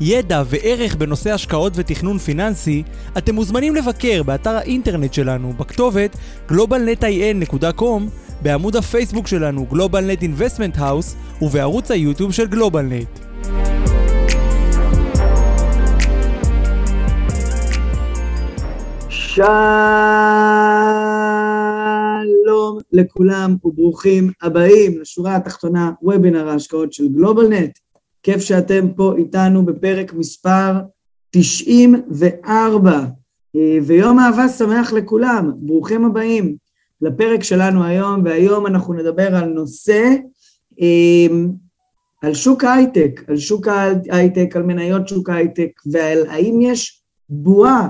ידע וערך בנושא השקעות ותכנון פיננסי, אתם מוזמנים לבקר באתר האינטרנט שלנו בכתובת globalnetin.com, בעמוד הפייסבוק שלנו GlobalNet Investment House ובערוץ היוטיוב של GlobalNet. שלום לכולם וברוכים הבאים לשורה התחתונה וובינר ההשקעות של גלובלנט. כיף שאתם פה איתנו בפרק מספר 94, ויום אהבה שמח לכולם, ברוכים הבאים לפרק שלנו היום, והיום אנחנו נדבר על נושא, על שוק ההייטק, על שוק ההייטק, על מניות שוק ההייטק, ועל האם יש בועה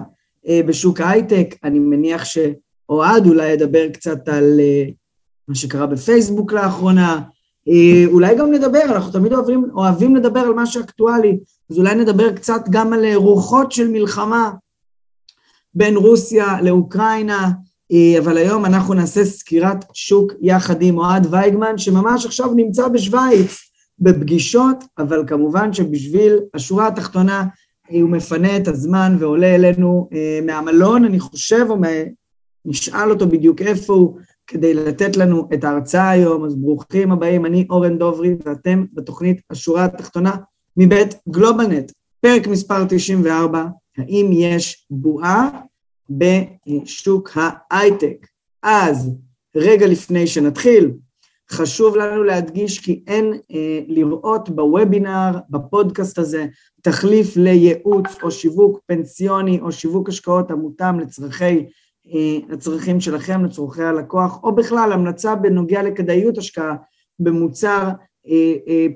בשוק ההייטק, אני מניח שאוהד אולי ידבר קצת על מה שקרה בפייסבוק לאחרונה, אולי גם נדבר, אנחנו תמיד אוהבים, אוהבים לדבר על מה שאקטואלי, אז אולי נדבר קצת גם על רוחות של מלחמה בין רוסיה לאוקראינה, אבל היום אנחנו נעשה סקירת שוק יחד עם אוהד וייגמן, שממש עכשיו נמצא בשוויץ בפגישות, אבל כמובן שבשביל השורה התחתונה הוא מפנה את הזמן ועולה אלינו מהמלון, אני חושב, או נשאל אותו בדיוק איפה הוא, כדי לתת לנו את ההרצאה היום, אז ברוכים הבאים, אני אורן דוברי ואתם בתוכנית השורה התחתונה מבית גלובלנט, פרק מספר 94, האם יש בועה בשוק ההייטק. אז רגע לפני שנתחיל, חשוב לנו להדגיש כי אין אה, לראות בוובינר, בפודקאסט הזה, תחליף לייעוץ או שיווק פנסיוני או שיווק השקעות המותאם לצרכי לצרכים שלכם, לצורכי הלקוח, או בכלל המלצה בנוגע לכדאיות השקעה במוצר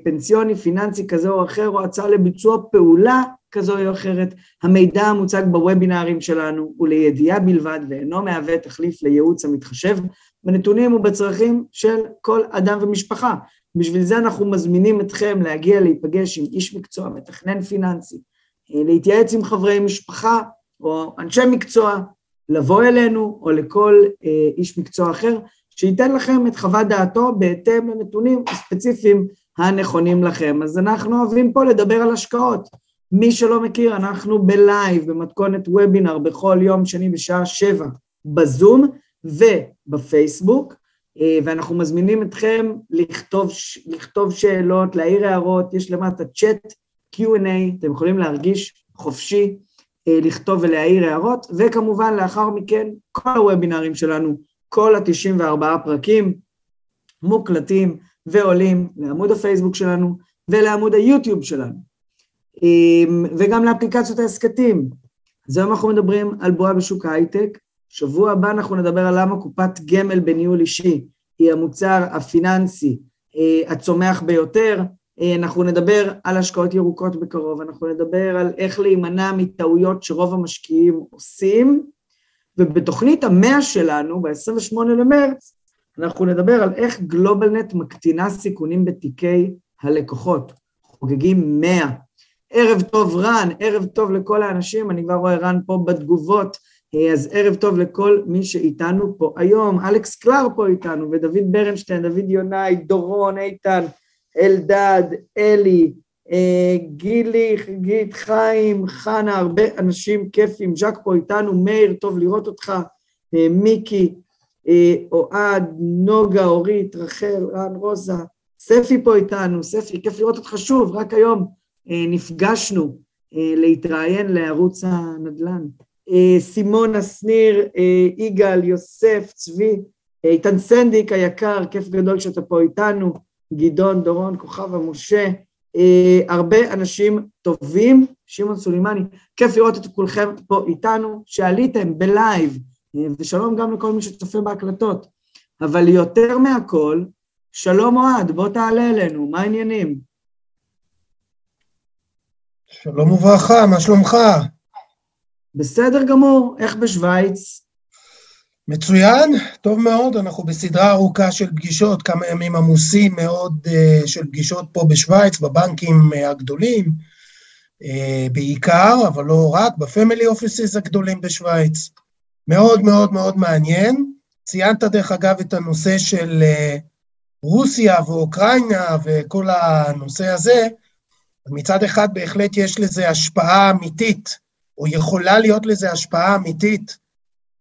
פנסיוני, פיננסי כזה או אחר, או הצעה לביצוע פעולה כזו או אחרת. המידע המוצג בוובינרים שלנו הוא לידיעה בלבד ואינו מהווה תחליף לייעוץ המתחשב בנתונים ובצרכים של כל אדם ומשפחה. בשביל זה אנחנו מזמינים אתכם להגיע להיפגש עם איש מקצוע, מתכנן פיננסי, להתייעץ עם חברי משפחה או אנשי מקצוע, לבוא אלינו או לכל אה, איש מקצוע אחר, שייתן לכם את חוות דעתו בהתאם לנתונים הספציפיים הנכונים לכם. אז אנחנו אוהבים פה לדבר על השקעות. מי שלא מכיר, אנחנו בלייב, במתכונת וובינר, בכל יום שני בשעה שבע, בזום ובפייסבוק, אה, ואנחנו מזמינים אתכם לכתוב, לכתוב שאלות, להעיר הערות, יש למטה צ'אט, Q&A, אתם יכולים להרגיש חופשי לכתוב ולהעיר הערות, וכמובן לאחר מכן כל הוובינרים שלנו, כל ה-94 פרקים מוקלטים ועולים לעמוד הפייסבוק שלנו ולעמוד היוטיוב שלנו, וגם לאפליקציות ההסכתים. אז היום אנחנו מדברים על בועה בשוק ההייטק, שבוע הבא אנחנו נדבר על למה קופת גמל בניהול אישי היא המוצר הפיננסי הצומח ביותר, אנחנו נדבר על השקעות ירוקות בקרוב, אנחנו נדבר על איך להימנע מטעויות שרוב המשקיעים עושים, ובתוכנית המאה שלנו, ב-28 למרץ, אנחנו נדבר על איך גלובלנט מקטינה סיכונים בתיקי הלקוחות, חוגגים 100. ערב טוב רן, ערב טוב לכל האנשים, אני כבר רואה רן פה בתגובות, אז ערב טוב לכל מי שאיתנו פה היום, אלכס קלר פה איתנו, ודוד ברנשטיין, דוד יונאי, דורון, איתן, אלדד, אלי, גילי, חגית, חיים, חנה, הרבה אנשים כיפים, ז'ק פה איתנו, מאיר, טוב לראות אותך, מיקי, אוהד, נוגה, אורית, רחל, רן, רוזה, ספי פה איתנו, ספי, כיף לראות אותך שוב, רק היום נפגשנו להתראיין לערוץ הנדל"ן. סימונה שניר, יגאל, יוסף, צבי, איתן סנדיק היקר, כיף גדול שאתה פה איתנו, גדעון, דורון, כוכבה, משה, אה, הרבה אנשים טובים, שמעון סולימני, כיף לראות את כולכם פה איתנו, שעליתם בלייב, אה, ושלום גם לכל מי שצופה בהקלטות, אבל יותר מהכל, שלום אוהד, בוא תעלה אלינו, מה העניינים? שלום וברכה, מה שלומך? בסדר גמור, איך בשוויץ? מצוין, טוב מאוד, אנחנו בסדרה ארוכה של פגישות, כמה ימים עמוסים מאוד uh, של פגישות פה בשוויץ, בבנקים uh, הגדולים, uh, בעיקר, אבל לא רק, בפמילי אופיסיס הגדולים בשוויץ. מאוד מאוד מאוד מעניין. ציינת דרך אגב את הנושא של רוסיה ואוקראינה וכל הנושא הזה, מצד אחד בהחלט יש לזה השפעה אמיתית, או יכולה להיות לזה השפעה אמיתית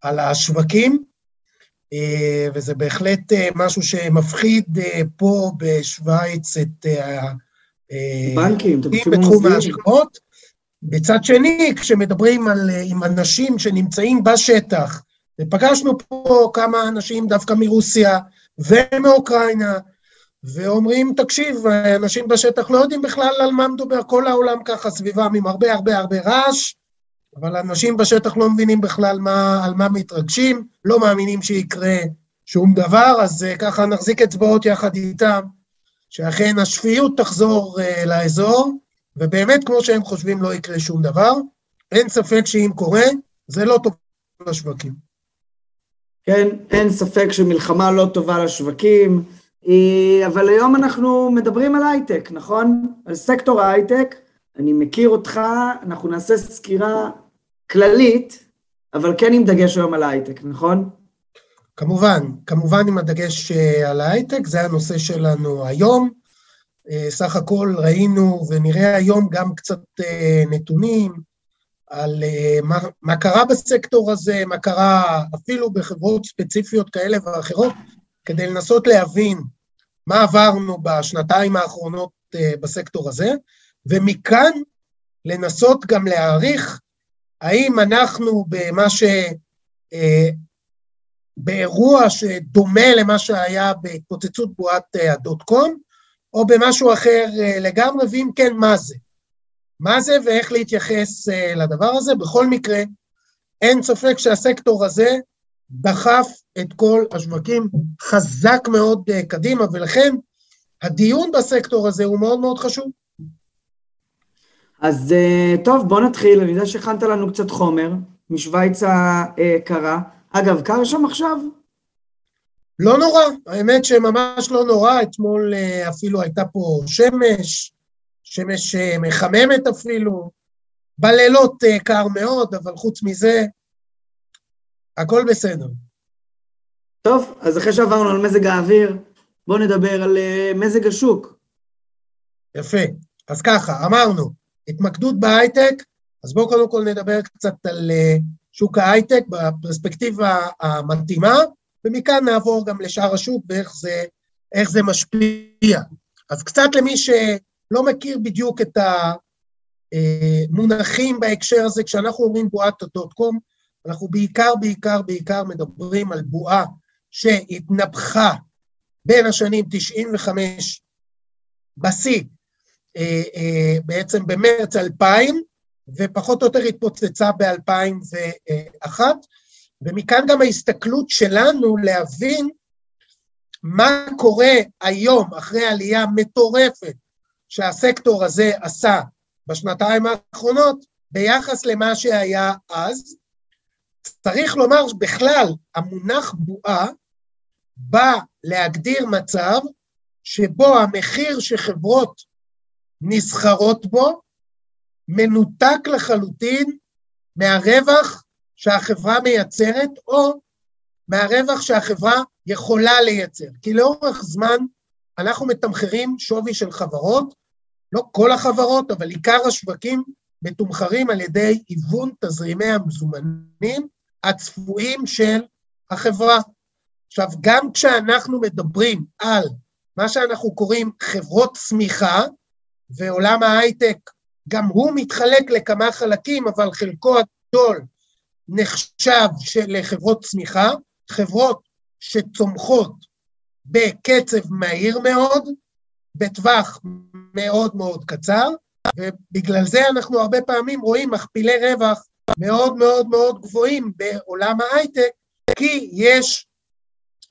על השווקים, אה, וזה בהחלט אה, משהו שמפחיד אה, פה בשוויץ את בנקים, בתחום ההשקעות. בצד שני, כשמדברים על, עם אנשים שנמצאים בשטח, ופגשנו פה כמה אנשים דווקא מרוסיה ומאוקראינה, ואומרים, תקשיב, אנשים בשטח לא יודעים בכלל על מה מדובר, כל העולם ככה סביבם עם הרבה הרבה הרבה רעש, אבל אנשים בשטח לא מבינים בכלל מה, על מה מתרגשים, לא מאמינים שיקרה שום דבר, אז uh, ככה נחזיק אצבעות יחד איתם, שאכן השפיות תחזור uh, לאזור, ובאמת, כמו שהם חושבים, לא יקרה שום דבר. אין ספק שאם קורה, זה לא טוב לשווקים. כן, אין ספק שמלחמה לא טובה לשווקים, אה, אבל היום אנחנו מדברים על הייטק, נכון? על סקטור ההייטק. אני מכיר אותך, אנחנו נעשה סקירה כללית, אבל כן עם דגש היום על ההייטק, נכון? כמובן, כמובן עם הדגש אה, על ההייטק, זה הנושא שלנו היום. אה, סך הכל ראינו ונראה היום גם קצת אה, נתונים על מה, מה קרה בסקטור הזה, מה קרה אפילו בחברות ספציפיות כאלה ואחרות, כדי לנסות להבין מה עברנו בשנתיים האחרונות בסקטור הזה, ומכאן לנסות גם להעריך האם אנחנו במה ש... אה, באירוע שדומה למה שהיה בהתפוצצות בועת אה, הדוט קום, או במשהו אחר אה, לגמרי, ואם כן, מה זה? מה זה ואיך להתייחס לדבר הזה. בכל מקרה, אין ספק שהסקטור הזה דחף את כל השווקים חזק מאוד קדימה, ולכן הדיון בסקטור הזה הוא מאוד מאוד חשוב. אז אה, טוב, בוא נתחיל, אני יודע שהכנת לנו קצת חומר משוויץ הקרה. אגב, קר שם עכשיו? לא נורא, האמת שממש לא נורא, אתמול אה, אפילו הייתה פה שמש, שמש אה, מחממת אפילו, בלילות קר מאוד, אבל חוץ מזה, הכל בסדר. טוב, אז אחרי שעברנו על מזג האוויר, בואו נדבר על מזג השוק. יפה. אז ככה, אמרנו, התמקדות בהייטק, אז בואו קודם כל נדבר קצת על אה, שוק ההייטק בפרספקטיבה המתאימה, ומכאן נעבור גם לשאר השוק ואיך זה, זה משפיע. אז קצת למי שלא מכיר בדיוק את המונחים בהקשר הזה, כשאנחנו אומרים בועת הדוט קום, אנחנו בעיקר, בעיקר, בעיקר מדברים על בועה שהתנפחה בין השנים 95 בשיא בעצם במרץ 2000, ופחות או יותר התפוצצה ב-2001, ומכאן גם ההסתכלות שלנו להבין מה קורה היום אחרי עלייה מטורפת שהסקטור הזה עשה בשנתיים האחרונות ביחס למה שהיה אז. צריך לומר בכלל, המונח בועה בא להגדיר מצב שבו המחיר שחברות נסחרות בו, מנותק לחלוטין מהרווח שהחברה מייצרת, או מהרווח שהחברה יכולה לייצר. כי לאורך זמן אנחנו מתמחרים שווי של חברות, לא כל החברות, אבל עיקר השווקים מתומחרים על ידי היוון תזרימי המזומנים הצפויים של החברה. עכשיו, גם כשאנחנו מדברים על מה שאנחנו קוראים חברות צמיחה, ועולם ההייטק גם הוא מתחלק לכמה חלקים, אבל חלקו הגדול נחשב לחברות צמיחה, חברות שצומחות בקצב מהיר מאוד, בטווח מאוד מאוד קצר, ובגלל זה אנחנו הרבה פעמים רואים מכפילי רווח מאוד מאוד מאוד גבוהים בעולם ההייטק, כי יש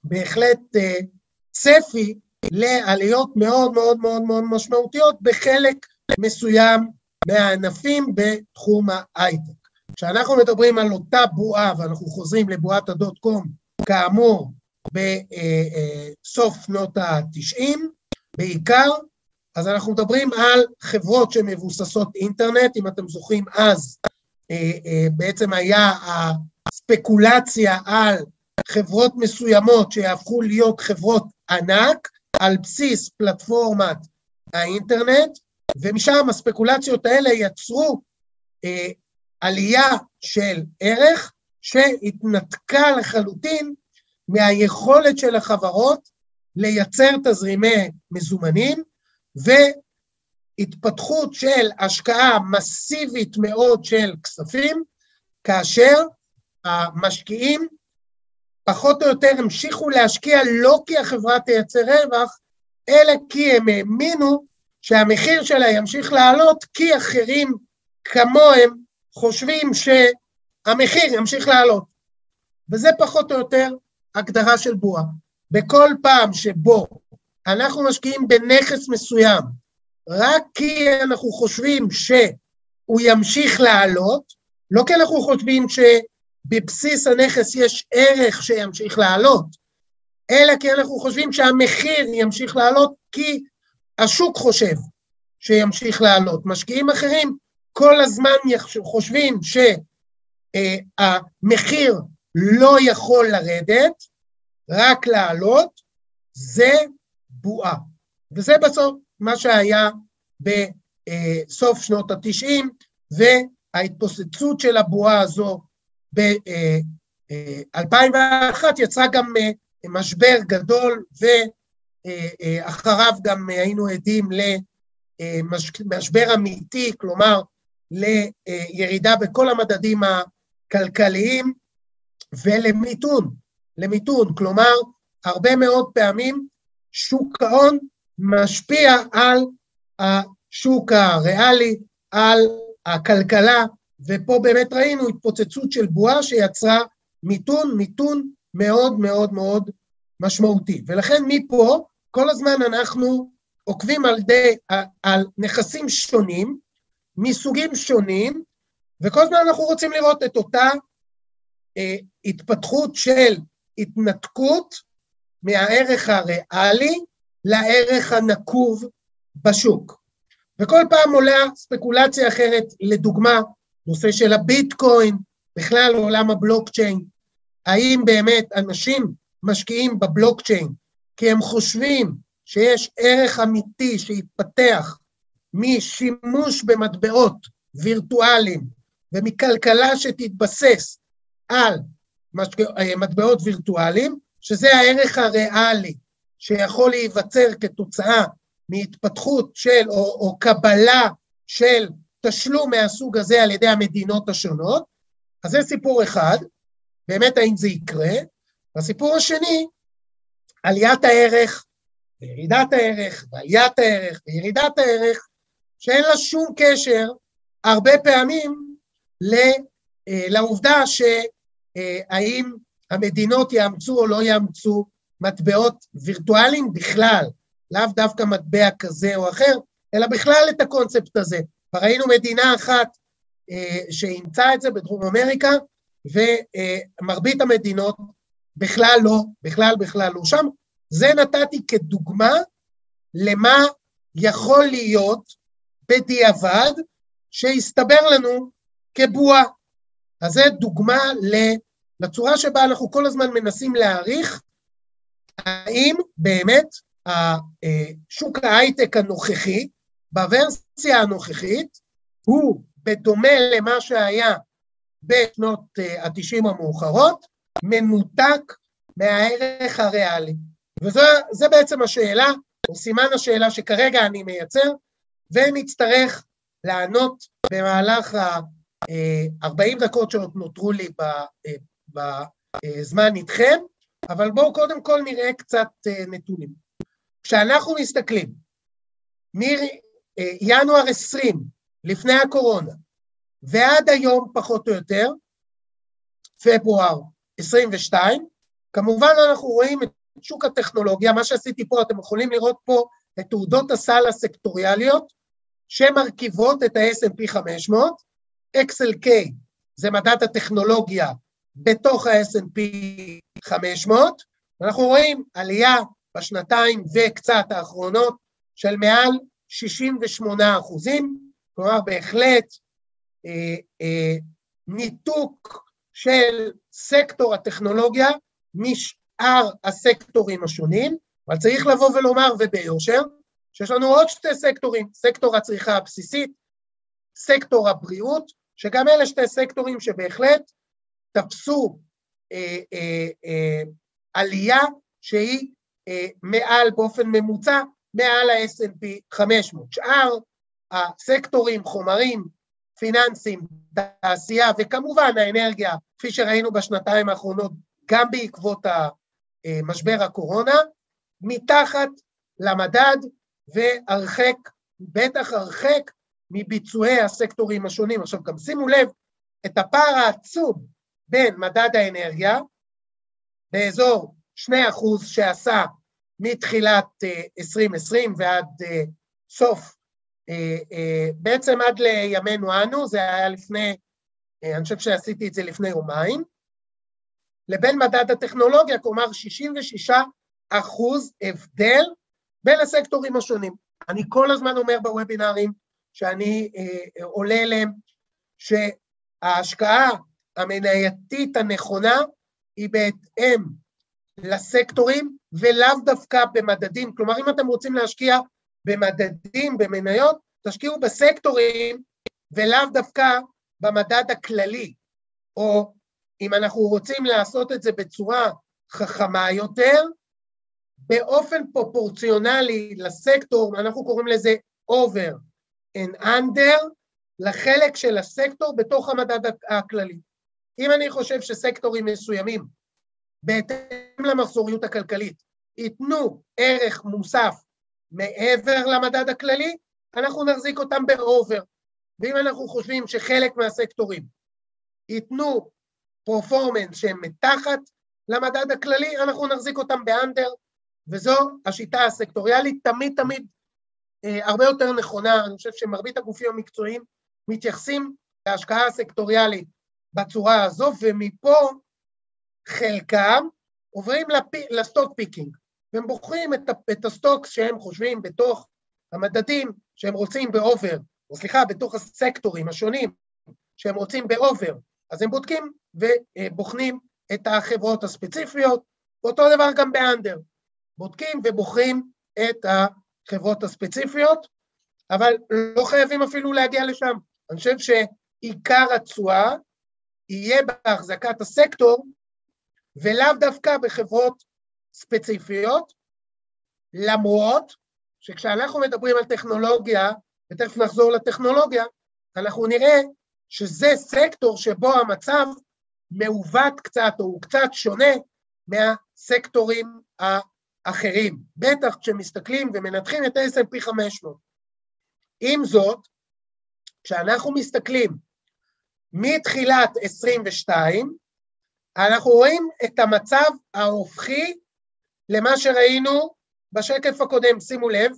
בהחלט uh, צפי לעליות מאוד מאוד מאוד מאוד משמעותיות בחלק מסוים מהענפים בתחום ההייטק. כשאנחנו מדברים על אותה בועה, ואנחנו חוזרים לבועת הדוט קום, כאמור, בסוף שנות ה-90 בעיקר, אז אנחנו מדברים על חברות שמבוססות אינטרנט, אם אתם זוכרים אז, בעצם היה הספקולציה על חברות מסוימות שיהפכו להיות חברות ענק על בסיס פלטפורמת האינטרנט, ומשם הספקולציות האלה יצרו אה, עלייה של ערך שהתנתקה לחלוטין מהיכולת של החברות לייצר תזרימי מזומנים והתפתחות של השקעה מסיבית מאוד של כספים, כאשר המשקיעים פחות או יותר המשיכו להשקיע לא כי החברה תייצר רווח, אלא כי הם האמינו שהמחיר שלה ימשיך לעלות, כי אחרים כמוהם חושבים שהמחיר ימשיך לעלות. וזה פחות או יותר הגדרה של בועה. בכל פעם שבו אנחנו משקיעים בנכס מסוים, רק כי אנחנו חושבים שהוא ימשיך לעלות, לא כי אנחנו חושבים שבבסיס הנכס יש ערך שימשיך לעלות, אלא כי אנחנו חושבים שהמחיר ימשיך לעלות כי השוק חושב שימשיך לעלות. משקיעים אחרים כל הזמן חושבים שהמחיר לא יכול לרדת, רק לעלות, זה בועה. וזה בסוף מה שהיה בסוף שנות התשעים, וההתפוצצות של הבועה הזו ב-2001 יצרה גם משבר גדול, ואחריו גם היינו עדים למשבר אמיתי, כלומר לירידה בכל המדדים הכלכליים ולמיתון, למיתון, כלומר הרבה מאוד פעמים שוק ההון משפיע על השוק הריאלי, על הכלכלה, ופה באמת ראינו התפוצצות של בועה שיצרה מיתון, מיתון מאוד מאוד מאוד משמעותי. ולכן מפה, כל הזמן אנחנו עוקבים על, די, על נכסים שונים, מסוגים שונים, וכל הזמן אנחנו רוצים לראות את אותה אה, התפתחות של התנתקות מהערך הריאלי לערך הנקוב בשוק. וכל פעם עולה ספקולציה אחרת, לדוגמה, נושא של הביטקוין, בכלל עולם הבלוקצ'יין, האם באמת אנשים משקיעים בבלוקצ'יין? כי הם חושבים שיש ערך אמיתי שהתפתח משימוש במטבעות וירטואליים ומכלכלה שתתבסס על מטבעות וירטואליים, שזה הערך הריאלי שיכול להיווצר כתוצאה מהתפתחות של, או, או קבלה של תשלום מהסוג הזה על ידי המדינות השונות, אז זה סיפור אחד. באמת האם זה יקרה. והסיפור השני, עליית הערך, וירידת הערך, ועליית הערך, וירידת הערך, שאין לה שום קשר הרבה פעמים אה, לעובדה שהאם המדינות יאמצו או לא יאמצו מטבעות וירטואליים בכלל, לאו דווקא מטבע כזה או אחר, אלא בכלל את הקונספט הזה. ראינו מדינה אחת אה, שאימצה את זה בדרום אמריקה, ומרבית המדינות בכלל לא, בכלל בכלל לא שם. זה נתתי כדוגמה למה יכול להיות בדיעבד שהסתבר לנו כבועה. אז זו דוגמה לצורה שבה אנחנו כל הזמן מנסים להעריך האם באמת שוק ההייטק הנוכחי, בוורסיה הנוכחית, הוא בדומה למה שהיה בשנות אה, התשעים המאוחרות, מנותק מהערך הריאלי. וזו בעצם השאלה, או סימן השאלה שכרגע אני מייצר, ונצטרך לענות במהלך ה-40 דקות שעוד נותרו לי אה, בזמן איתכם, אבל בואו קודם כל נראה קצת אה, נתונים. כשאנחנו מסתכלים מינואר 20, לפני הקורונה, ועד היום פחות או יותר, פברואר 22, כמובן אנחנו רואים את שוק הטכנולוגיה, מה שעשיתי פה, אתם יכולים לראות פה את תעודות הסל הסקטוריאליות שמרכיבות את ה-S&P 500, XLK זה מדד הטכנולוגיה בתוך ה-S&P 500, ואנחנו רואים עלייה בשנתיים וקצת האחרונות של מעל 68 אחוזים, כלומר בהחלט אה, אה, ניתוק של סקטור הטכנולוגיה משאר הסקטורים השונים, אבל צריך לבוא ולומר וביושר, שיש לנו עוד שתי סקטורים, סקטור הצריכה הבסיסית, סקטור הבריאות, שגם אלה שתי סקטורים שבהחלט תפסו אה, אה, אה, עלייה שהיא אה, מעל, באופן ממוצע, מעל ה-S&P 500. שאר הסקטורים, חומרים, פיננסים, תעשייה וכמובן האנרגיה, כפי שראינו בשנתיים האחרונות, גם בעקבות משבר הקורונה, מתחת למדד והרחק, בטח הרחק מביצועי הסקטורים השונים. עכשיו גם שימו לב את הפער העצום בין מדד האנרגיה באזור 2% שעשה מתחילת 2020 אה, ועד אה, סוף, אה, בעצם עד לימינו אנו, זה היה לפני, אני חושב שעשיתי את זה לפני יומיים, לבין מדד הטכנולוגיה, כלומר 66 אחוז הבדל בין הסקטורים השונים. אני כל הזמן אומר בוובינרים שאני אה, עולה אליהם, שההשקעה המנייתית הנכונה היא בהתאם לסקטורים ולאו דווקא במדדים. כלומר, אם אתם רוצים להשקיע במדדים, במניות, תשקיעו בסקטורים ולאו דווקא במדד הכללי. או אם אנחנו רוצים לעשות את זה בצורה חכמה יותר, באופן פרופורציונלי לסקטור, אנחנו קוראים לזה over and under, לחלק של הסקטור בתוך המדד הכללי. אם אני חושב שסקטורים מסוימים, בהתאם למחזוריות הכלכלית, ייתנו ערך מוסף מעבר למדד הכללי, אנחנו נחזיק אותם באובר. ואם אנחנו חושבים שחלק מהסקטורים ייתנו פרפורמנס שהם מתחת למדד הכללי, אנחנו נחזיק אותם באנדר, וזו השיטה הסקטוריאלית, תמיד תמיד אה, הרבה יותר נכונה, אני חושב שמרבית הגופים המקצועיים מתייחסים להשקעה הסקטוריאלית בצורה הזו, ומפה חלקם עוברים לפ... ל stock picking, והם בוחרים את, את ה stocks שהם חושבים בתוך המדדים שהם רוצים ב over, או סליחה, בתוך הסקטורים השונים שהם רוצים ב over, אז הם בודקים ובוחנים את החברות הספציפיות, ואותו דבר גם באנדר. בודקים ובוחרים את החברות הספציפיות, אבל לא חייבים אפילו להגיע לשם. אני חושב שעיקר התשואה יהיה בהחזקת הסקטור, ולאו דווקא בחברות ספציפיות, למרות שכשאנחנו מדברים על טכנולוגיה, ותכף נחזור לטכנולוגיה, אנחנו נראה שזה סקטור שבו המצב מעוות קצת, או הוא קצת שונה מהסקטורים אחרים, בטח כשמסתכלים ומנתחים את ה-S&P 500. עם זאת, כשאנחנו מסתכלים מתחילת 22, אנחנו רואים את המצב ההופכי למה שראינו בשקף הקודם, שימו לב,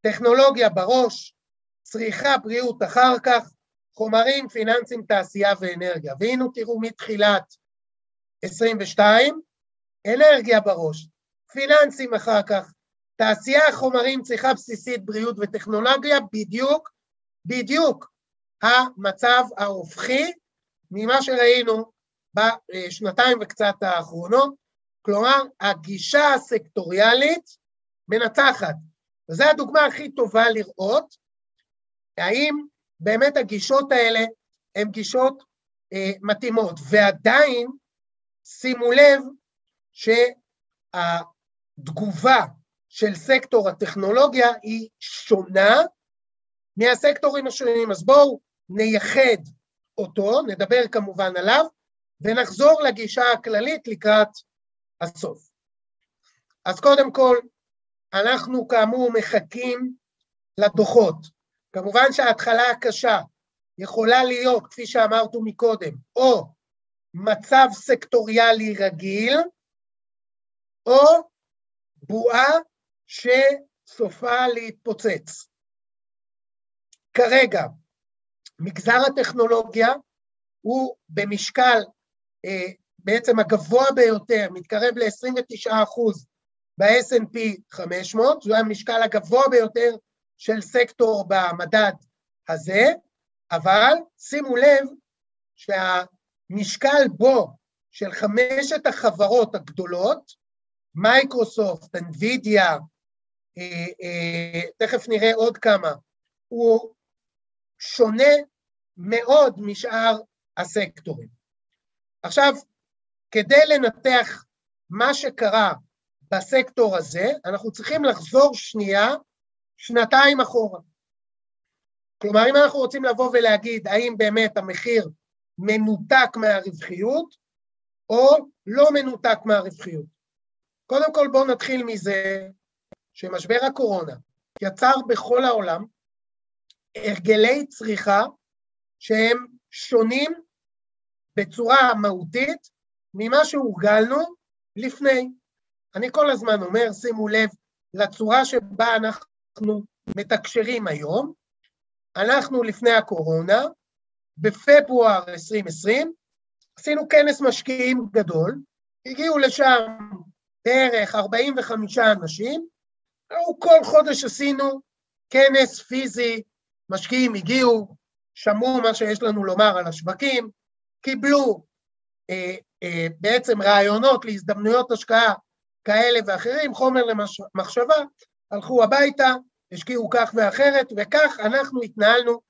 טכנולוגיה בראש, צריכה בריאות אחר כך, חומרים, פיננסים, תעשייה ואנרגיה. והנה תראו מתחילת 22, אנרגיה בראש, פיננסים אחר כך, תעשייה, חומרים, צריכה בסיסית, בריאות וטכנולוגיה, בדיוק, בדיוק המצב ההופכי ממה שראינו בשנתיים וקצת האחרונות, כלומר, הגישה הסקטוריאלית מנצחת. וזו הדוגמה הכי טובה לראות האם באמת הגישות האלה הן גישות אה, מתאימות. ועדיין, שימו לב, שה... התגובה של סקטור הטכנולוגיה היא שונה מהסקטורים השונים. אז בואו נייחד אותו, נדבר כמובן עליו, ונחזור לגישה הכללית לקראת הסוף. אז קודם כל, אנחנו כאמור מחכים לדוחות. כמובן שההתחלה הקשה יכולה להיות, כפי שאמרנו מקודם, או מצב סקטוריאלי רגיל, או בועה שסופה להתפוצץ. כרגע, מגזר הטכנולוגיה הוא במשקל בעצם הגבוה ביותר, מתקרב ל-29 אחוז ב-S&P 500, זה המשקל הגבוה ביותר של סקטור במדד הזה, אבל שימו לב שהמשקל בו של חמשת החברות הגדולות, מייקרוסופט, אנווידיה, אה, תכף נראה עוד כמה, הוא שונה מאוד משאר הסקטורים. עכשיו, כדי לנתח מה שקרה בסקטור הזה, אנחנו צריכים לחזור שנייה, שנתיים אחורה. כלומר, אם אנחנו רוצים לבוא ולהגיד האם באמת המחיר מנותק מהרווחיות, או לא מנותק מהרווחיות. קודם כל בואו נתחיל מזה שמשבר הקורונה יצר בכל העולם הרגלי צריכה שהם שונים בצורה מהותית ממה שהורגלנו לפני. אני כל הזמן אומר, שימו לב לצורה שבה אנחנו מתקשרים היום. אנחנו לפני הקורונה, בפברואר 2020, עשינו כנס משקיעים גדול, הגיעו לשם בערך 45 אנשים, כל חודש עשינו כנס פיזי, משקיעים הגיעו, שמעו מה שיש לנו לומר על השווקים, קיבלו אה, אה, בעצם רעיונות להזדמנויות השקעה כאלה ואחרים, חומר למחשבה, הלכו הביתה, השקיעו כך ואחרת, וכך אנחנו התנהלנו,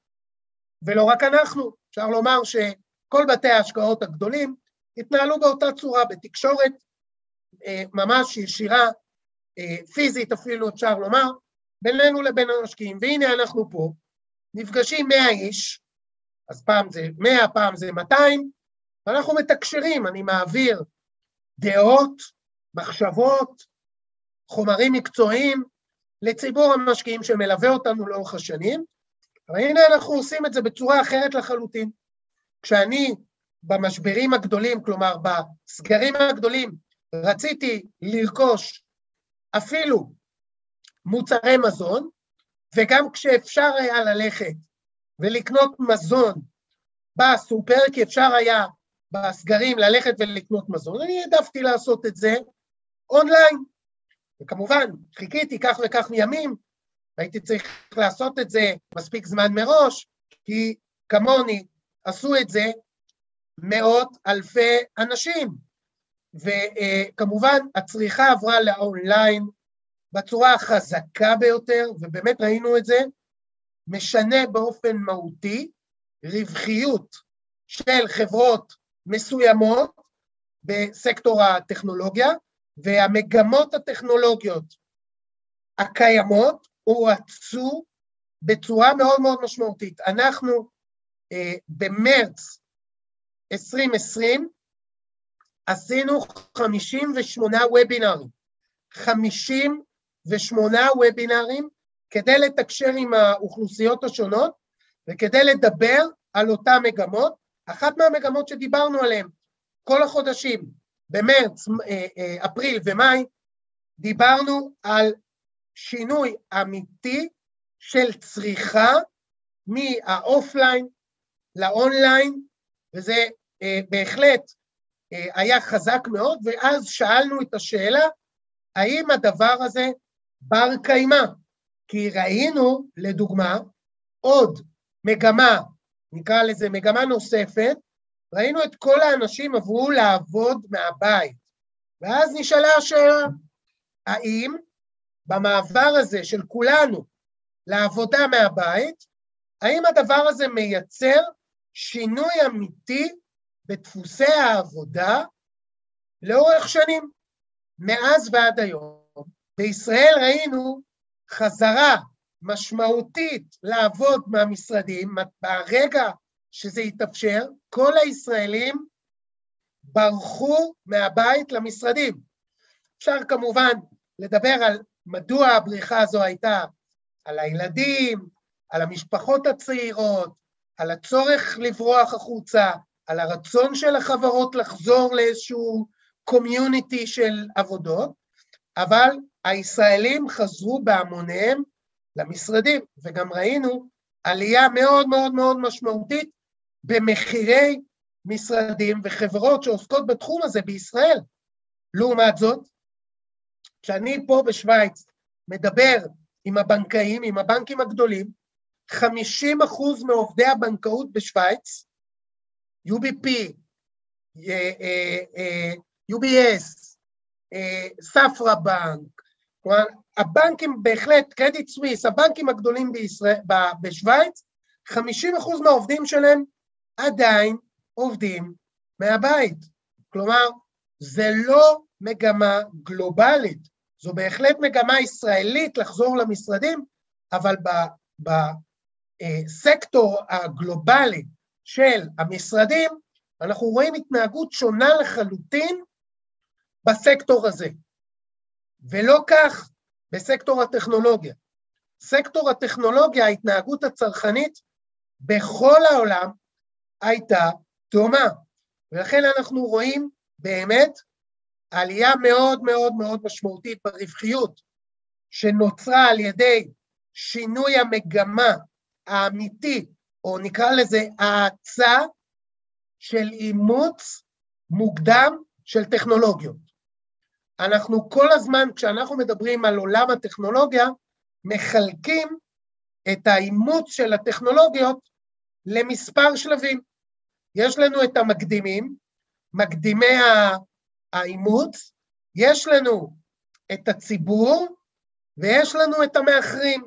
ולא רק אנחנו, אפשר לומר שכל בתי ההשקעות הגדולים התנהלו באותה צורה, בתקשורת אה, ממש ישירה, אה, פיזית אפילו אפשר לומר, בינינו לבין המשקיעים, והנה אנחנו פה, נפגשים 100 איש, אז פעם זה 100, פעם זה 200, ואנחנו מתקשרים, אני מעביר דעות, מחשבות, חומרים מקצועיים לציבור המשקיעים שמלווה אותנו לאורך השנים, אבל הנה אנחנו עושים את זה בצורה אחרת לחלוטין. כשאני במשברים הגדולים, כלומר בסגרים הגדולים, רציתי לרכוש אפילו מוצרי מזון, וגם כשאפשר היה ללכת ולקנות מזון בסופר, כי אפשר היה בסגרים ללכת ולקנות מזון, אני העדפתי לעשות את זה אונליין. וכמובן, חיכיתי כך וכך ימים, והייתי צריך לעשות את זה מספיק זמן מראש, כי כמוני עשו את זה מאות אלפי אנשים. וכמובן, הצריכה עברה לאונליין בצורה החזקה ביותר, ובאמת ראינו את זה, משנה באופן מהותי רווחיות של חברות מסוימות בסקטור הטכנולוגיה, והמגמות הטכנולוגיות הקיימות הואצו בצורה מאוד מאוד משמעותית. אנחנו אה, במרץ 2020 עשינו 58 וובינארים, 58 וובינארים כדי לתקשר עם האוכלוסיות השונות וכדי לדבר על אותן מגמות. אחת מהמגמות שדיברנו עליהן כל החודשים, במרץ, אה, אה, אפריל ומאי, דיברנו על שינוי אמיתי של צריכה מהאופליין לאונליין, וזה אה, בהחלט היה חזק מאוד, ואז שאלנו את השאלה, האם הדבר הזה בר קיימא? כי ראינו, לדוגמה, עוד מגמה, נקרא לזה מגמה נוספת, ראינו את כל האנשים עברו לעבוד מהבית. ואז נשאלה השאלה, האם במעבר הזה של כולנו לעבודה מהבית, האם הדבר הזה מייצר שינוי אמיתי בדפוסי העבודה לאורך שנים, מאז ועד היום. בישראל ראינו חזרה משמעותית לעבוד מהמשרדים, ברגע שזה התאפשר, כל הישראלים ברחו מהבית למשרדים. אפשר כמובן לדבר על מדוע הבריחה הזו הייתה, על הילדים, על המשפחות הצעירות, על הצורך לברוח החוצה, על הרצון של החברות לחזור לאיזשהו קומיוניטי של עבודות, אבל הישראלים חזרו בהמוניהם למשרדים, וגם ראינו עלייה מאוד מאוד מאוד משמעותית במחירי משרדים וחברות שעוסקות בתחום הזה בישראל. לעומת זאת, כשאני פה בשוויץ מדבר עם הבנקאים, עם הבנקים הגדולים, 50 אחוז מעובדי הבנקאות בשוויץ, UBP, אה, אה, UBS, ספרא בנק, כלומר, הבנקים בהחלט, קרדיט סוויס, הבנקים הגדולים בישראל, בשוויץ, 50 אחוז מהעובדים שלהם עדיין עובדים מהבית. כלומר, זה לא מגמה גלובלית, זו בהחלט מגמה ישראלית לחזור למשרדים, אבל בסקטור הגלובלי של המשרדים, אנחנו רואים התנהגות שונה לחלוטין בסקטור הזה. ולא כך בסקטור הטכנולוגיה. סקטור הטכנולוגיה, ההתנהגות הצרכנית בכל העולם הייתה דומה, ולכן אנחנו רואים באמת עלייה מאוד מאוד מאוד משמעותית ברווחיות שנוצרה על ידי שינוי המגמה האמיתי, או נקרא לזה האצה של אימוץ מוקדם של טכנולוגיות. אנחנו כל הזמן, כשאנחנו מדברים על עולם הטכנולוגיה, מחלקים את האימוץ של הטכנולוגיות למספר שלבים. יש לנו את המקדימים, מקדימי האימוץ, יש לנו את הציבור ויש לנו את המאחרים.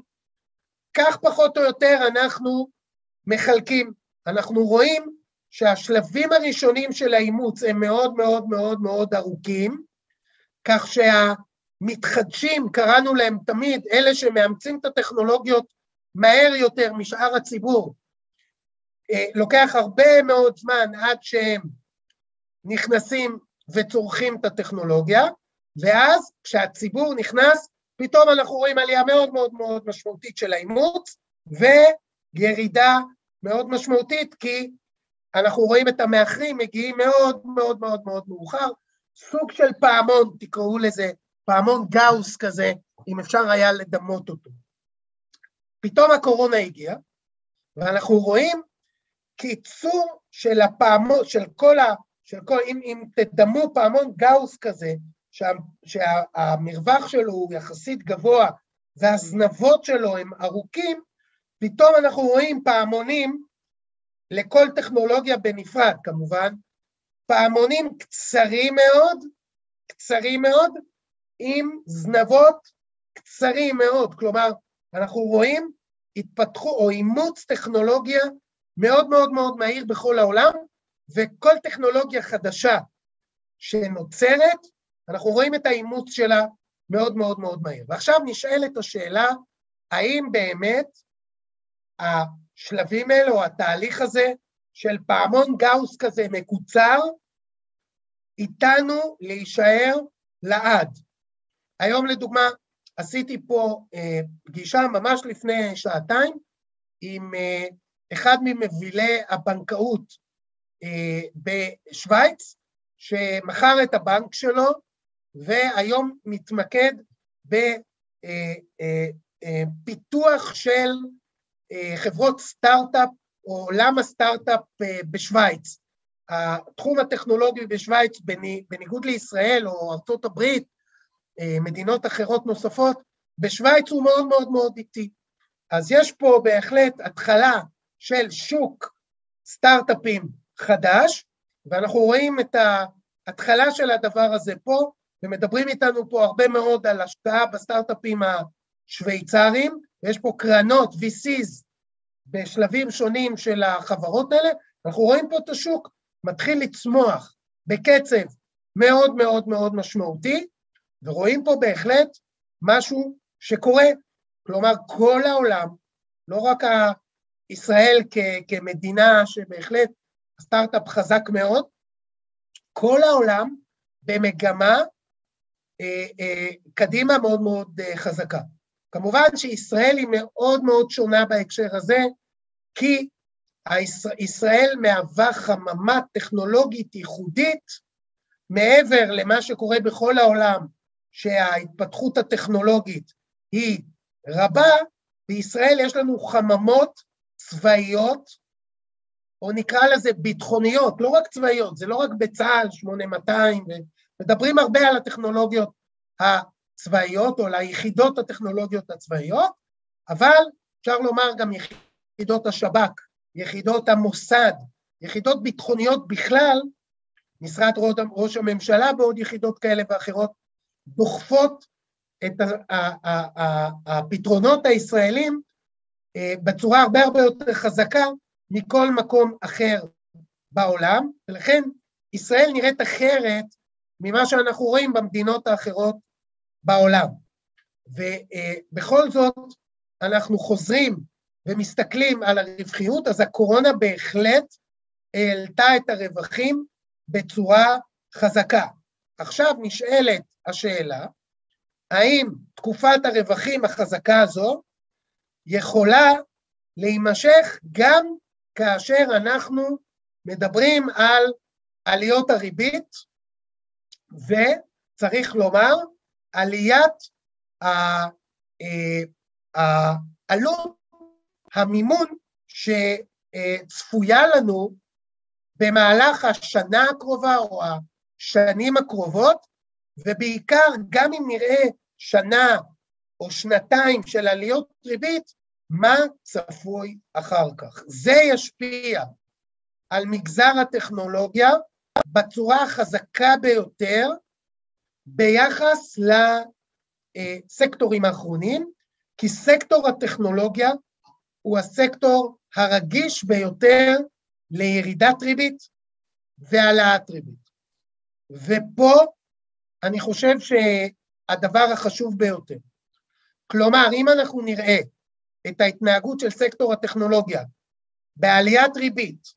כך פחות או יותר אנחנו מחלקים. אנחנו רואים שהשלבים הראשונים של האימוץ הם מאוד מאוד מאוד מאוד ארוכים, כך שהמתחדשים, קראנו להם תמיד, אלה שמאמצים את הטכנולוגיות מהר יותר משאר הציבור, אה, לוקח הרבה מאוד זמן עד שהם נכנסים וצורכים את הטכנולוגיה, ואז כשהציבור נכנס, פתאום אנחנו רואים עלייה מאוד מאוד מאוד משמעותית של האימוץ, וירידה מאוד משמעותית, כי אנחנו רואים את המאחרים מגיעים מאוד מאוד מאוד מאוד מאוחר, סוג של פעמון, תקראו לזה, פעמון גאוס כזה, אם אפשר היה לדמות אותו. פתאום הקורונה הגיעה, ואנחנו רואים קיצור של הפעמון, של כל ה... של כל, אם, אם תדמו פעמון גאוס כזה, שה, שהמרווח שלו הוא יחסית גבוה והזנבות שלו הם ארוכים, פתאום אנחנו רואים פעמונים לכל טכנולוגיה בנפרד כמובן, פעמונים קצרים מאוד, קצרים מאוד, עם זנבות קצרים מאוד, כלומר, אנחנו רואים התפתחו או אימוץ טכנולוגיה מאוד מאוד מאוד מהיר בכל העולם, וכל טכנולוגיה חדשה שנוצרת, אנחנו רואים את האימוץ שלה מאוד מאוד מאוד מהיר. ועכשיו נשאלת השאלה, האם באמת השלבים האלה או התהליך הזה של פעמון גאוס כזה מקוצר, איתנו להישאר לעד. היום לדוגמה, עשיתי פה אה, פגישה ממש לפני שעתיים עם אה, אחד ממבילי הבנקאות אה, בשוויץ, שמכר את הבנק שלו והיום מתמקד בפיתוח אה, אה, של אה, חברות סטארט-אפ עולם הסטארט-אפ אה, בשוויץ. התחום הטכנולוגי בשוויץ, בניגוד לישראל או ארצות הברית, אה, מדינות אחרות נוספות, בשוויץ הוא מאוד מאוד מאוד איטי. אז יש פה בהחלט התחלה של שוק סטארט-אפים חדש, ואנחנו רואים את ההתחלה של הדבר הזה פה, ומדברים איתנו פה הרבה מאוד על השקעה בסטארט-אפים השוויצריים, ויש פה קרנות VCs בשלבים שונים של החברות האלה, אנחנו רואים פה את השוק מתחיל לצמוח בקצב מאוד מאוד מאוד משמעותי, ורואים פה בהחלט משהו שקורה, כלומר כל העולם, לא רק ישראל כ- כמדינה שבהחלט הסטארט-אפ חזק מאוד, כל העולם במגמה אה, אה, קדימה מאוד מאוד אה, חזקה. כמובן שישראל היא מאוד מאוד שונה בהקשר הזה, כי ישראל מהווה חממה טכנולוגית ייחודית מעבר למה שקורה בכל העולם, שההתפתחות הטכנולוגית היא רבה, בישראל יש לנו חממות צבאיות או נקרא לזה ביטחוניות, לא רק צבאיות, זה לא רק בצה"ל 8200, מדברים הרבה על הטכנולוגיות הצבאיות או על היחידות הטכנולוגיות הצבאיות, אבל אפשר לומר גם יחידות השב"כ, יחידות המוסד, יחידות ביטחוניות בכלל, משרד ראש הממשלה בעוד יחידות כאלה ואחרות, דוחפות את הפתרונות הישראלים אה, בצורה הרבה הרבה יותר חזקה מכל מקום אחר בעולם, ולכן ישראל נראית אחרת ממה שאנחנו רואים במדינות האחרות בעולם. ובכל זאת, אנחנו חוזרים ומסתכלים על הרווחיות, אז הקורונה בהחלט העלתה את הרווחים בצורה חזקה. עכשיו נשאלת השאלה, האם תקופת הרווחים החזקה הזו יכולה להימשך גם כאשר אנחנו מדברים על עליות הריבית, וצריך לומר, עליית עלות המימון שצפויה לנו במהלך השנה הקרובה או השנים הקרובות, ובעיקר גם אם נראה שנה או שנתיים של עליות ריבית, מה צפוי אחר כך. זה ישפיע על מגזר הטכנולוגיה בצורה החזקה ביותר ביחס לסקטורים האחרונים, כי סקטור הטכנולוגיה הוא הסקטור הרגיש ביותר לירידת ריבית והעלאת ריבית. ופה אני חושב שהדבר החשוב ביותר, כלומר, אם אנחנו נראה את ההתנהגות של סקטור הטכנולוגיה בעליית ריבית,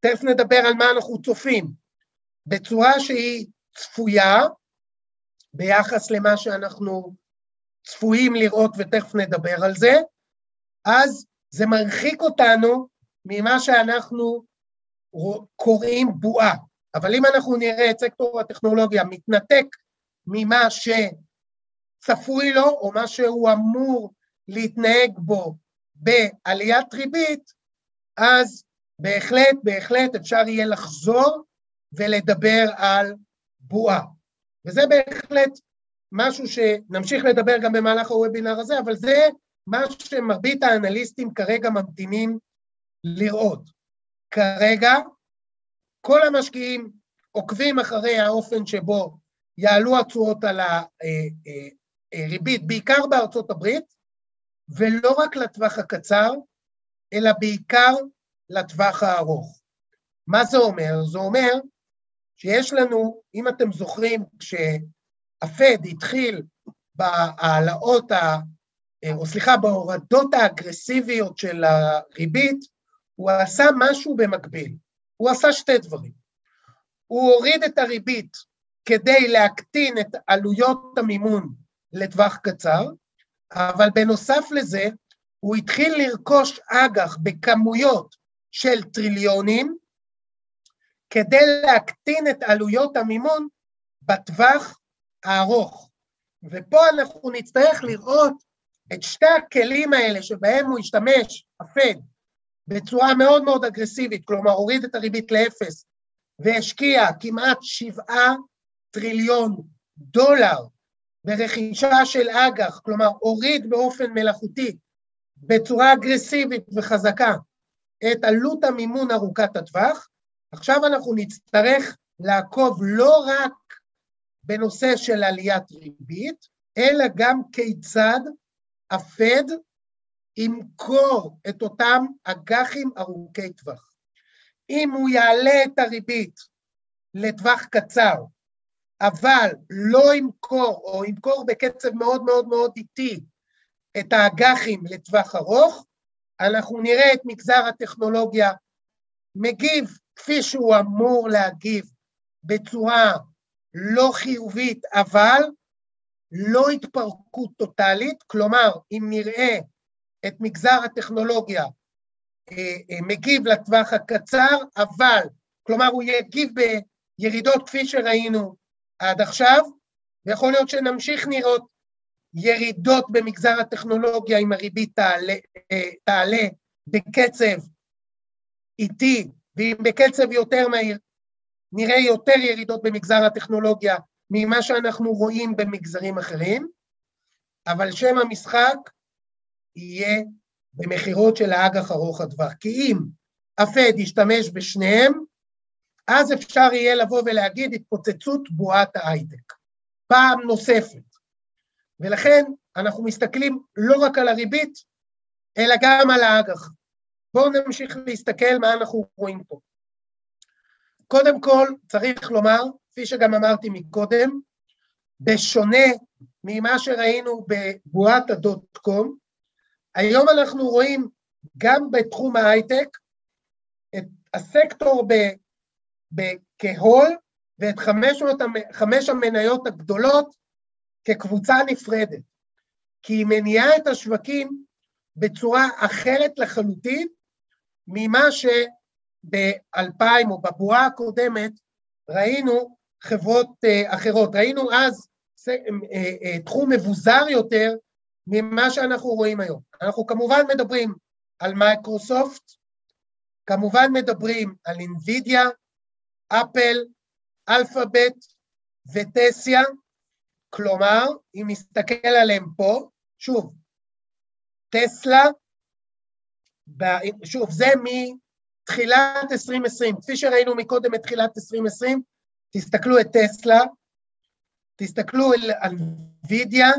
תכף נדבר על מה אנחנו צופים, בצורה שהיא צפויה ביחס למה שאנחנו צפויים לראות ותכף נדבר על זה, אז זה מרחיק אותנו ממה שאנחנו קוראים בועה. אבל אם אנחנו נראה את סקטור הטכנולוגיה מתנתק ממה שצפוי לו, או מה שהוא אמור להתנהג בו בעליית ריבית, אז בהחלט, בהחלט אפשר יהיה לחזור ולדבר על בועה. וזה בהחלט משהו שנמשיך לדבר גם במהלך הוובינר הזה, אבל זה מה שמרבית האנליסטים כרגע ממתינים לראות. כרגע כל המשקיעים עוקבים אחרי האופן שבו יעלו התשואות על הריבית, אה, אה, בעיקר בארצות הברית, ולא רק לטווח הקצר, אלא בעיקר לטווח הארוך. מה זה אומר? זה אומר שיש לנו, אם אתם זוכרים, כשהפד התחיל בהעלאות, ה, או סליחה, בהורדות האגרסיביות של הריבית, הוא עשה משהו במקביל. הוא עשה שתי דברים. הוא הוריד את הריבית כדי להקטין את עלויות המימון לטווח קצר, אבל בנוסף לזה, הוא התחיל לרכוש אג"ח בכמויות של טריליונים, כדי להקטין את עלויות המימון בטווח הארוך. ופה אנחנו נצטרך לראות את שתי הכלים האלה שבהם הוא השתמש, הפד, בצורה מאוד מאוד אגרסיבית, כלומר הוריד את הריבית לאפס והשקיע כמעט שבעה טריליון דולר ברכישה של אג"ח, כלומר הוריד באופן מלאכותי בצורה אגרסיבית וחזקה את עלות המימון ארוכת הטווח, עכשיו אנחנו נצטרך לעקוב לא רק בנושא של עליית ריבית, אלא גם כיצד הפד ימכור את אותם אג"חים ארוכי טווח. אם הוא יעלה את הריבית לטווח קצר, אבל לא ימכור, או ימכור בקצב מאוד מאוד מאוד איטי, את האג"חים לטווח ארוך, אנחנו נראה את מגזר הטכנולוגיה מגיב כפי שהוא אמור להגיב בצורה לא חיובית, אבל לא התפרקות טוטאלית, כלומר, אם נראה את מגזר הטכנולוגיה אה, אה, מגיב לטווח הקצר, אבל, כלומר, הוא יגיב בירידות כפי שראינו עד עכשיו, ויכול להיות שנמשיך לראות ירידות במגזר הטכנולוגיה אם הריבית תעלה, אה, תעלה בקצב איטי ואם בקצב יותר מהיר, נראה יותר ירידות במגזר הטכנולוגיה ממה שאנחנו רואים במגזרים אחרים, אבל שם המשחק יהיה במכירות של האג"ח ארוך הטווח. כי אם הפד ישתמש בשניהם, אז אפשר יהיה לבוא ולהגיד התפוצצות בועת ההייטק, פעם נוספת. ולכן אנחנו מסתכלים לא רק על הריבית, אלא גם על האג"ח. בואו נמשיך להסתכל מה אנחנו רואים פה. קודם כל, צריך לומר, כפי שגם אמרתי מקודם, בשונה ממה שראינו בבועת הדוט קום, היום אנחנו רואים גם בתחום ההייטק את הסקטור כהול ואת חמש, המניות הגדולות כקבוצה נפרדת, כי היא מניעה את השווקים בצורה אחרת לחלוטין ממה שב-2000 או בבועה הקודמת ראינו חברות uh, אחרות. ראינו אז uh, uh, תחום מבוזר יותר ממה שאנחנו רואים היום. אנחנו כמובן מדברים על מייקרוסופט, כמובן מדברים על אינווידיה, אפל, אלפאבית וטסיה, כלומר, אם נסתכל עליהם פה, שוב, טסלה, שוב, זה מתחילת 2020, כפי שראינו מקודם מתחילת 2020, תסתכלו את טסלה, תסתכלו על אינווידיה,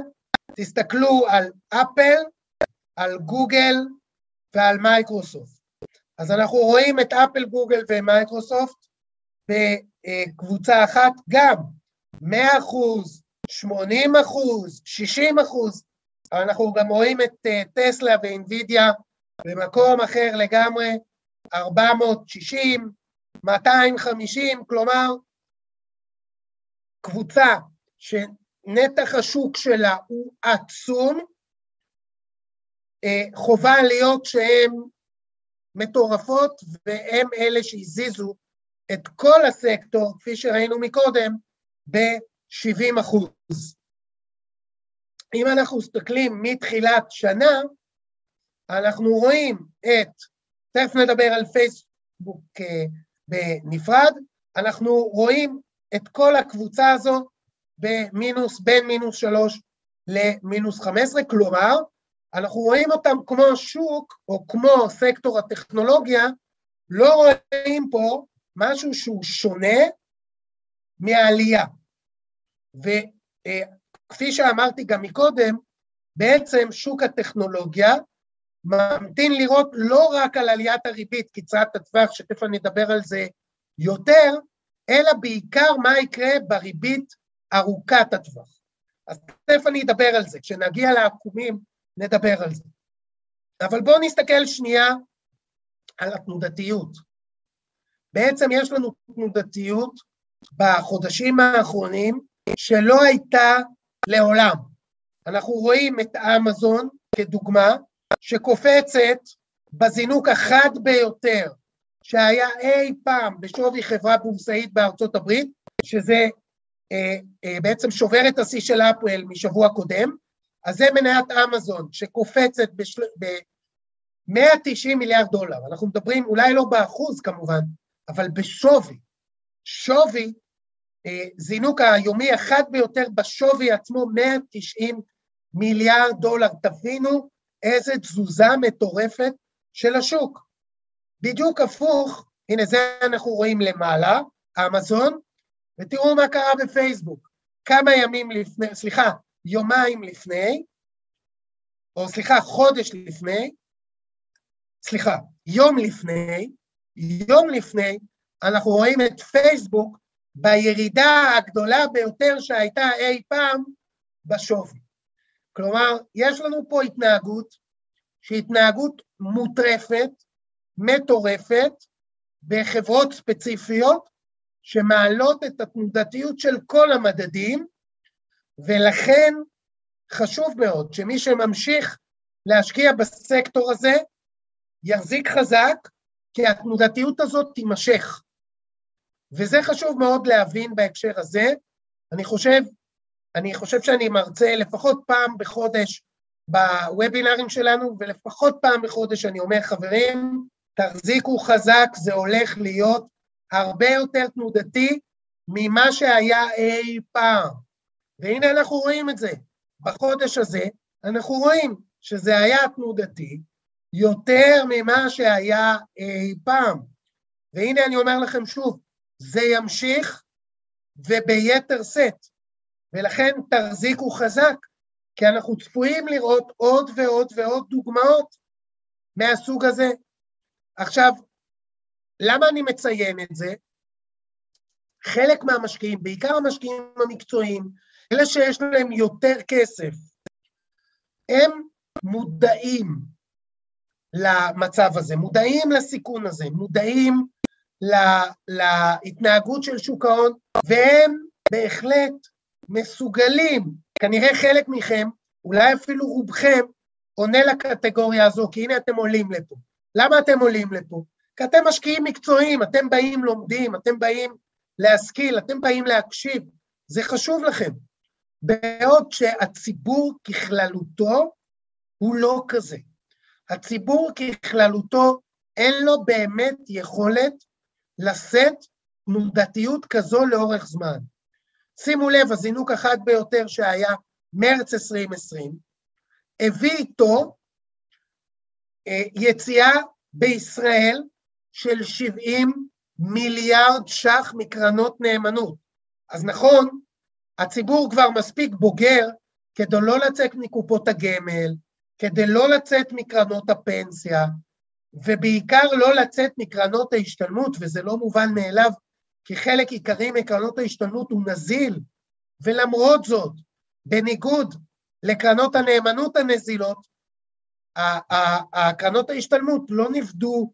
תסתכלו על אפל, על גוגל ועל מייקרוסופט. אז אנחנו רואים את אפל, גוגל ומייקרוסופט בקבוצה אחת, גם. 100 אחוז, 80 אחוז, 60 אחוז, אנחנו גם רואים את אה, טסלה ואינווידיה במקום אחר לגמרי, 460, 250, כלומר, קבוצה שנתח השוק שלה הוא עצום, אה, חובה להיות שהן מטורפות, והם אלה שהזיזו את כל הסקטור, כפי שראינו מקודם, ב-70 אחוז. אם אנחנו מסתכלים מתחילת שנה, אנחנו רואים את, תכף נדבר על פייסבוק אה, בנפרד, אנחנו רואים את כל הקבוצה הזו במינוס, בין מינוס שלוש למינוס חמש עשרה, כלומר, אנחנו רואים אותם כמו שוק, או כמו סקטור הטכנולוגיה, לא רואים פה משהו שהוא שונה מהעלייה. וכפי שאמרתי גם מקודם, בעצם שוק הטכנולוגיה ממתין לראות לא רק על עליית הריבית קצרת הטווח, שתכף אני אדבר על זה יותר, אלא בעיקר מה יקרה בריבית ארוכת הטווח. אז תכף אני אדבר על זה, כשנגיע לעקומים נדבר על זה. אבל בואו נסתכל שנייה על התנודתיות. בעצם יש לנו תנודתיות בחודשים האחרונים שלא הייתה לעולם. אנחנו רואים את אמזון כדוגמה, שקופצת בזינוק החד ביותר שהיה אי פעם בשווי חברה בורסאית בארצות הברית, שזה אה, אה, בעצם שובר את השיא של אפל משבוע קודם, אז זה מניית אמזון שקופצת ב-190 מיליארד דולר, אנחנו מדברים אולי לא באחוז כמובן, אבל בשווי, שווי, אה, זינוק היומי החד ביותר בשווי עצמו 190 מיליארד דולר, תבינו איזה תזוזה מטורפת של השוק. בדיוק הפוך, הנה זה אנחנו רואים למעלה, אמזון, ותראו מה קרה בפייסבוק. כמה ימים לפני, סליחה, יומיים לפני, או סליחה, חודש לפני, סליחה, יום לפני, יום לפני, אנחנו רואים את פייסבוק בירידה הגדולה ביותר שהייתה אי פעם בשווי. כלומר, יש לנו פה התנהגות שהיא התנהגות מוטרפת, מטורפת, בחברות ספציפיות, שמעלות את התנודתיות של כל המדדים, ולכן חשוב מאוד שמי שממשיך להשקיע בסקטור הזה, יחזיק חזק, כי התנודתיות הזאת תימשך. וזה חשוב מאוד להבין בהקשר הזה. אני חושב, אני חושב שאני מרצה לפחות פעם בחודש בוובינרים שלנו, ולפחות פעם בחודש אני אומר, חברים, תחזיקו חזק, זה הולך להיות הרבה יותר תנודתי ממה שהיה אי פעם. והנה אנחנו רואים את זה. בחודש הזה אנחנו רואים שזה היה תנודתי יותר ממה שהיה אי פעם. והנה אני אומר לכם שוב, זה ימשיך וביתר שאת, ולכן תחזיקו חזק, כי אנחנו צפויים לראות עוד ועוד ועוד דוגמאות מהסוג הזה. עכשיו, למה אני מציין את זה? חלק מהמשקיעים, בעיקר המשקיעים המקצועיים, אלה שיש להם יותר כסף, הם מודעים למצב הזה, מודעים לסיכון הזה, מודעים לה, להתנהגות של שוק ההון, והם בהחלט מסוגלים, כנראה חלק מכם, אולי אפילו רובכם, עונה לקטגוריה הזו, כי הנה אתם עולים לפה. למה אתם עולים לפה? כי אתם משקיעים מקצועיים, אתם באים לומדים, אתם באים להשכיל, אתם באים להקשיב, זה חשוב לכם. בעוד שהציבור ככללותו הוא לא כזה. הציבור ככללותו אין לו באמת יכולת לשאת תנודתיות כזו לאורך זמן. שימו לב, הזינוק החד ביותר שהיה מרץ 2020, הביא איתו אה, יציאה בישראל של 70 מיליארד ש"ח מקרנות נאמנות. אז נכון, הציבור כבר מספיק בוגר כדי לא לצאת מקופות הגמל, כדי לא לצאת מקרנות הפנסיה, ובעיקר לא לצאת מקרנות ההשתלמות, וזה לא מובן מאליו, כי חלק עיקרי מקרנות ההשתלמות הוא נזיל, ולמרות זאת, בניגוד לקרנות הנאמנות הנזילות, הקרנות ההשתלמות לא נפדו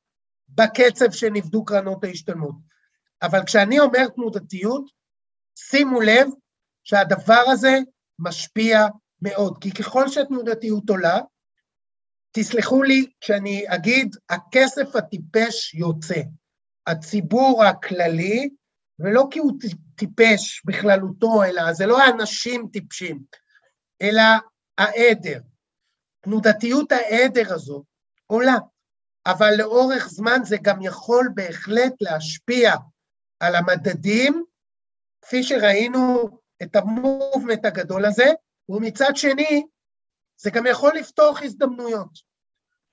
בקצב שנפדו קרנות ההשתלמות. אבל כשאני אומר תנודתיות, שימו לב שהדבר הזה משפיע מאוד, כי ככל שהתנודתיות עולה, תסלחו לי כשאני אגיד, הכסף הטיפש יוצא. הציבור הכללי, ולא כי הוא טיפש בכללותו, אלא זה לא האנשים טיפשים, אלא העדר. תנודתיות העדר הזו עולה, אבל לאורך זמן זה גם יכול בהחלט להשפיע על המדדים, כפי שראינו את המובמנט הגדול הזה, ומצד שני, זה גם יכול לפתוח הזדמנויות.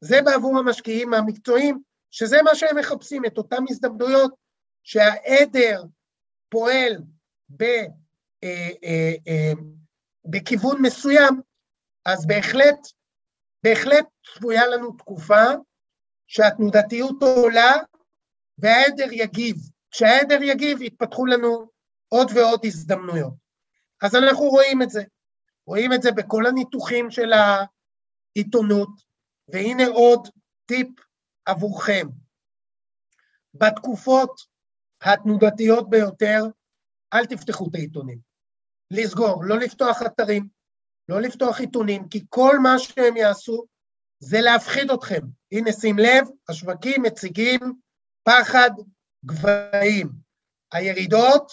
זה בעבור המשקיעים המקצועיים, שזה מה שהם מחפשים, את אותן הזדמנויות שהעדר פועל ב, אה, אה, אה, בכיוון מסוים, אז בהחלט, בהחלט צפויה לנו תקופה שהתנודתיות עולה והעדר יגיב. כשהעדר יגיב יתפתחו לנו עוד ועוד הזדמנויות. אז אנחנו רואים את זה. רואים את זה בכל הניתוחים של העיתונות, והנה עוד טיפ עבורכם. בתקופות התנודתיות ביותר, אל תפתחו את העיתונים. לסגור, לא לפתוח אתרים, לא לפתוח עיתונים, כי כל מה שהם יעשו זה להפחיד אתכם. הנה, שים לב, השווקים מציגים פחד גבהים. הירידות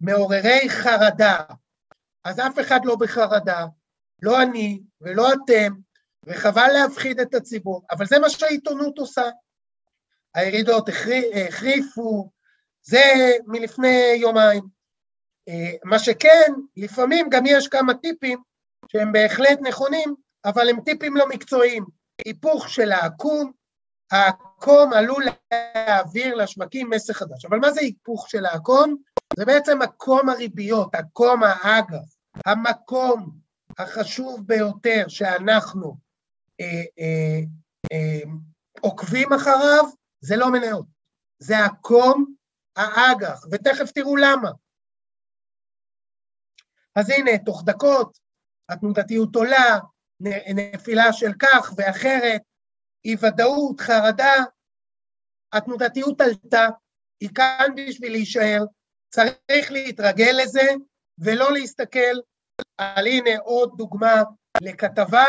מעוררי חרדה. אז אף אחד לא בחרדה, לא אני ולא אתם, וחבל להפחיד את הציבור, אבל זה מה שהעיתונות עושה. הירידות החריפו, זה מלפני יומיים. אה, מה שכן, לפעמים גם יש כמה טיפים שהם בהחלט נכונים, אבל הם טיפים לא מקצועיים. היפוך של העקום, העקום עלול להעביר לשווקים מסר חדש. אבל מה זה היפוך של העקום? זה בעצם מקום הריביות, עקום האג"ח, המקום החשוב ביותר שאנחנו אה, אה, אה, עוקבים אחריו, זה לא מניות, זה עקום האג"ח, ותכף תראו למה. אז הנה, תוך דקות התנודתיות עולה, נפילה של כך ואחרת, אי ודאות, חרדה, התנודתיות עלתה, היא כאן בשביל להישאר, צריך להתרגל לזה ולא להסתכל על הנה עוד דוגמה לכתבה,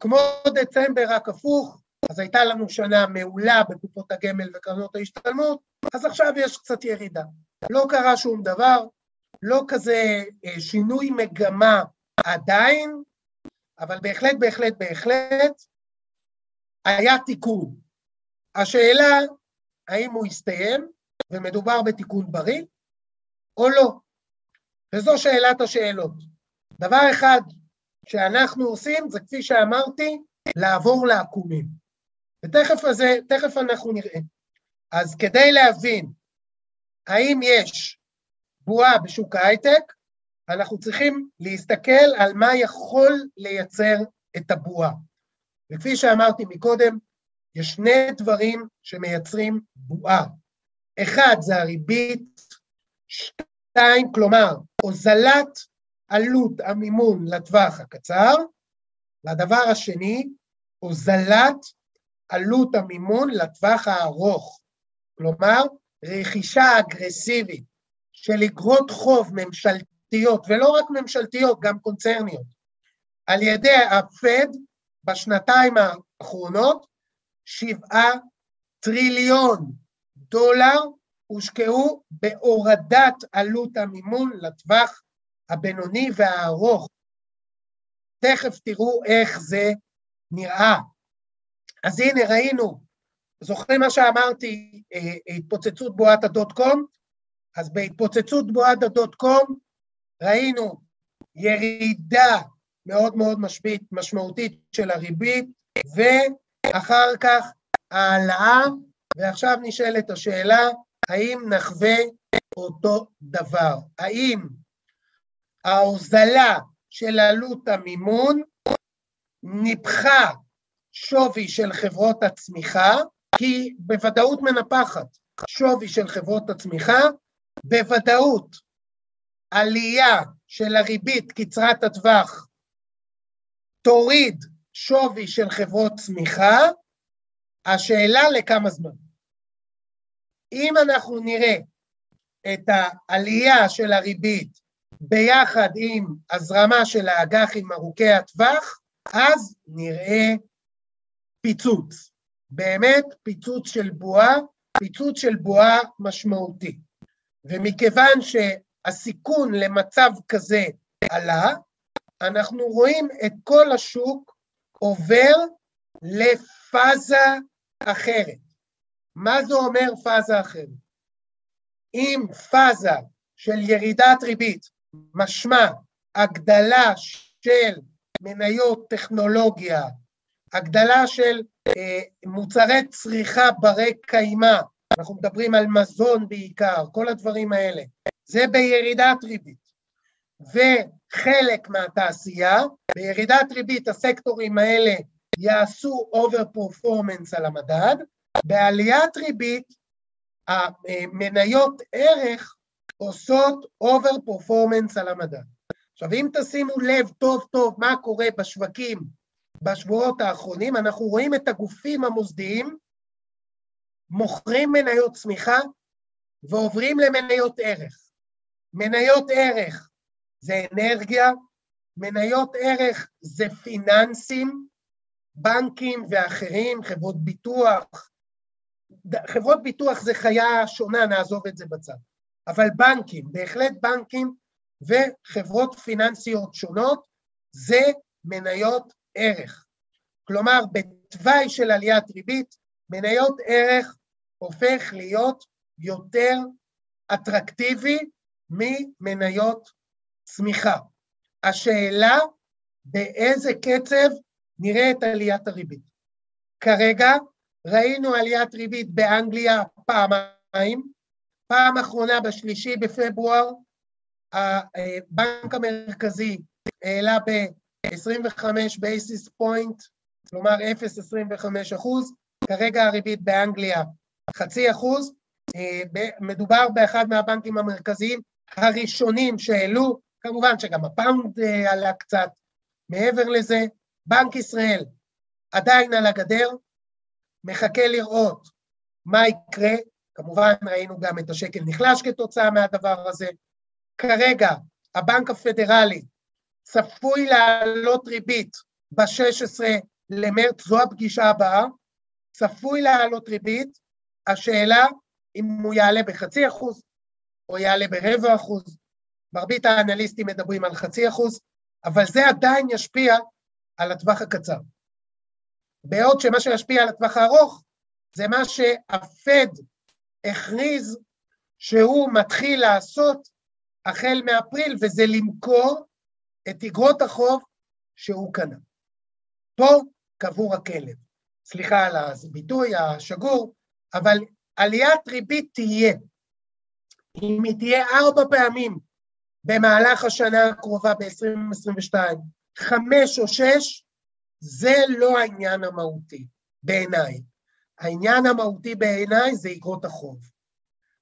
כמו דצמבר רק הפוך, אז הייתה לנו שנה מעולה בקופות הגמל וקרנות ההשתלמות, אז עכשיו יש קצת ירידה. לא קרה שום דבר, לא כזה אה, שינוי מגמה עדיין, אבל בהחלט, בהחלט, בהחלט היה תיקון. השאלה, האם הוא יסתיים ומדובר בתיקון בריא או לא? וזו שאלת השאלות. דבר אחד שאנחנו עושים זה כפי שאמרתי, לעבור לעקומים. ותכף הזה, תכף אנחנו נראה. אז כדי להבין האם יש בועה בשוק ההייטק, אנחנו צריכים להסתכל על מה יכול לייצר את הבועה. וכפי שאמרתי מקודם, יש שני דברים שמייצרים בועה. אחד זה הריבית, שתיים, כלומר, הוזלת עלות המימון לטווח הקצר, והדבר השני, הוזלת עלות המימון לטווח הארוך. כלומר, רכישה אגרסיבית של אגרות חוב ממשלתיות, ולא רק ממשלתיות, גם קונצרניות, על ידי הפד בשנתיים האחרונות, שבעה טריליון דולר הושקעו בהורדת עלות המימון לטווח הבינוני והארוך. תכף תראו איך זה נראה. אז הנה ראינו, זוכרים מה שאמרתי, אה, התפוצצות בועת הדוט קום? אז בהתפוצצות בועת הדוט קום ראינו ירידה מאוד מאוד משמעותית, משמעותית של הריבית, ואחר כך העלאה, ועכשיו נשאלת השאלה, האם נחווה אותו דבר? האם ההוזלה של עלות המימון ניפחה שווי של חברות הצמיחה, כי בוודאות מנפחת שווי של חברות הצמיחה, בוודאות עלייה של הריבית קצרת הטווח תוריד שווי של חברות צמיחה, השאלה לכמה זמן. אם אנחנו נראה את העלייה של הריבית ביחד עם הזרמה של האג"חים ארוכי הטווח, אז נראה פיצוץ. באמת פיצוץ של בועה, פיצוץ של בועה משמעותי. ומכיוון שהסיכון למצב כזה עלה, אנחנו רואים את כל השוק עובר לפאזה אחרת. מה זה אומר פאזה אחרת? אם פאזה של ירידת ריבית משמע הגדלה של מניות טכנולוגיה, הגדלה של אה, מוצרי צריכה ברי קיימא, אנחנו מדברים על מזון בעיקר, כל הדברים האלה, זה בירידת ריבית. וחלק מהתעשייה, בירידת ריבית הסקטורים האלה יעשו over performance על המדד, בעליית ריבית המניות ערך עושות over performance על המדד. עכשיו אם תשימו לב טוב טוב מה קורה בשווקים בשבועות האחרונים, אנחנו רואים את הגופים המוסדיים מוכרים מניות צמיחה ועוברים למניות ערך. מניות ערך זה אנרגיה, מניות ערך זה פיננסים, בנקים ואחרים, חברות ביטוח. חברות ביטוח זה חיה שונה, נעזוב את זה בצד. אבל בנקים, בהחלט בנקים וחברות פיננסיות שונות, זה מניות ערך. כלומר, בתוואי של עליית ריבית, מניות ערך הופך להיות יותר אטרקטיבי ממניות צמיחה. השאלה באיזה קצב נראה את עליית הריבית. כרגע ראינו עליית ריבית באנגליה פעמיים, פעם אחרונה בשלישי בפברואר, הבנק המרכזי העלה ב-25 basis point, כלומר 0.25 אחוז, כרגע הריבית באנגליה חצי אחוז, אה, מדובר באחד מהבנקים המרכזיים הראשונים שהעלו, כמובן שגם ה pound אה, עלה קצת. מעבר לזה, בנק ישראל עדיין על הגדר, מחכה לראות מה יקרה, כמובן ראינו גם את השקל נחלש כתוצאה מהדבר הזה. כרגע הבנק הפדרלי צפוי להעלות ריבית ב-16 למרץ, זו הפגישה הבאה, צפוי להעלות ריבית, השאלה אם הוא יעלה בחצי אחוז או יעלה ברבע אחוז, מרבית האנליסטים מדברים על חצי אחוז, אבל זה עדיין ישפיע על הטווח הקצר. בעוד שמה שישפיע על הטווח הארוך זה מה שהפד הכריז שהוא מתחיל לעשות החל מאפריל, וזה למכור את אגרות החוב שהוא קנה. פה קבור הכלב. סליחה על הביטוי השגור, אבל עליית ריבית תהיה. אם היא תהיה ארבע פעמים במהלך השנה הקרובה ב-2022, חמש או שש, זה לא העניין המהותי בעיניי. העניין המהותי בעיניי זה אגרות החוב.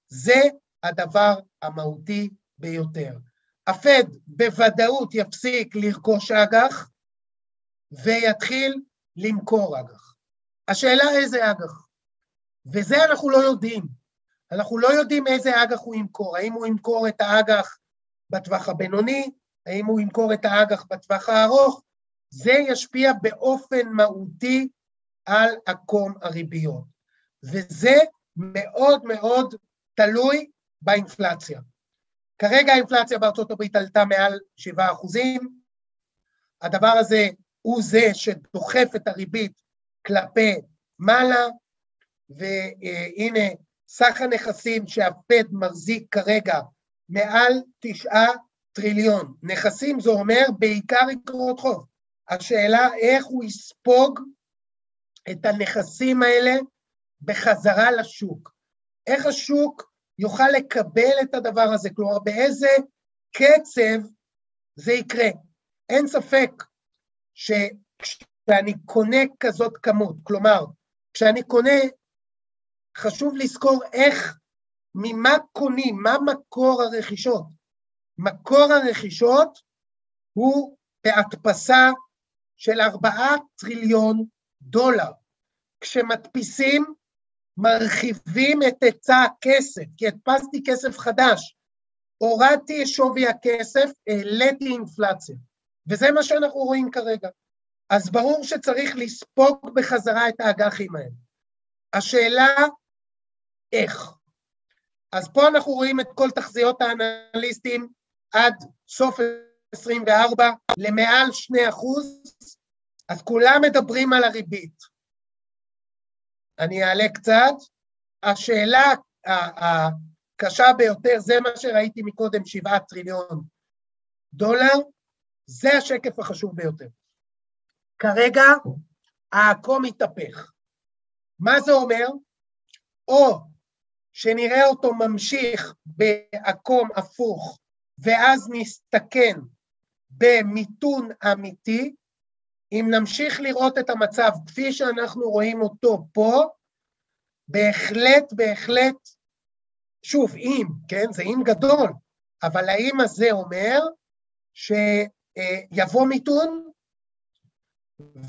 זה הדבר המהותי ביותר. הפד בוודאות יפסיק לרכוש אג"ח ויתחיל למכור אג"ח. השאלה איזה אג"ח, וזה אנחנו לא יודעים. אנחנו לא יודעים איזה אג"ח הוא ימכור, האם הוא ימכור את האג"ח בטווח הבינוני, האם הוא ימכור את האג"ח בטווח הארוך, זה ישפיע באופן מהותי על עקום הריביות. וזה מאוד מאוד תלוי באינפלציה. כרגע האינפלציה בארצות הברית עלתה מעל 7 אחוזים, הדבר הזה הוא זה שדוחף את הריבית כלפי מעלה, והנה סך הנכסים שהפד מחזיק כרגע מעל תשעה טריליון. נכסים זה אומר בעיקר אגרות חוב. השאלה איך הוא יספוג את הנכסים האלה בחזרה לשוק. איך השוק יוכל לקבל את הדבר הזה, כלומר באיזה קצב זה יקרה. אין ספק שכשאני קונה כזאת כמות, כלומר, כשאני קונה, חשוב לזכור איך, ממה קונים, מה מקור הרכישות. מקור הרכישות הוא בהדפסה של ארבעה טריליון דולר. כשמדפיסים, מרחיבים את היצע הכסף, כי הדפסתי כסף חדש, הורדתי את שווי הכסף, העליתי אינפלציה. וזה מה שאנחנו רואים כרגע. אז ברור שצריך לספוג בחזרה את האג"חים האלה. השאלה, איך? אז פה אנחנו רואים את כל תחזיות האנליסטים עד סוף 24 למעל 2 אחוז, אז כולם מדברים על הריבית. אני אעלה קצת. השאלה הקשה ביותר, זה מה שראיתי מקודם, 7 טריליון דולר, זה השקף החשוב ביותר. כרגע העקום מתהפך. מה זה אומר? או שנראה אותו ממשיך בעקום הפוך, ואז נסתכן במיתון אמיתי, אם נמשיך לראות את המצב כפי שאנחנו רואים אותו פה, בהחלט, בהחלט, שוב, אם, כן, זה אם גדול, אבל האם הזה אומר שיבוא מיתון,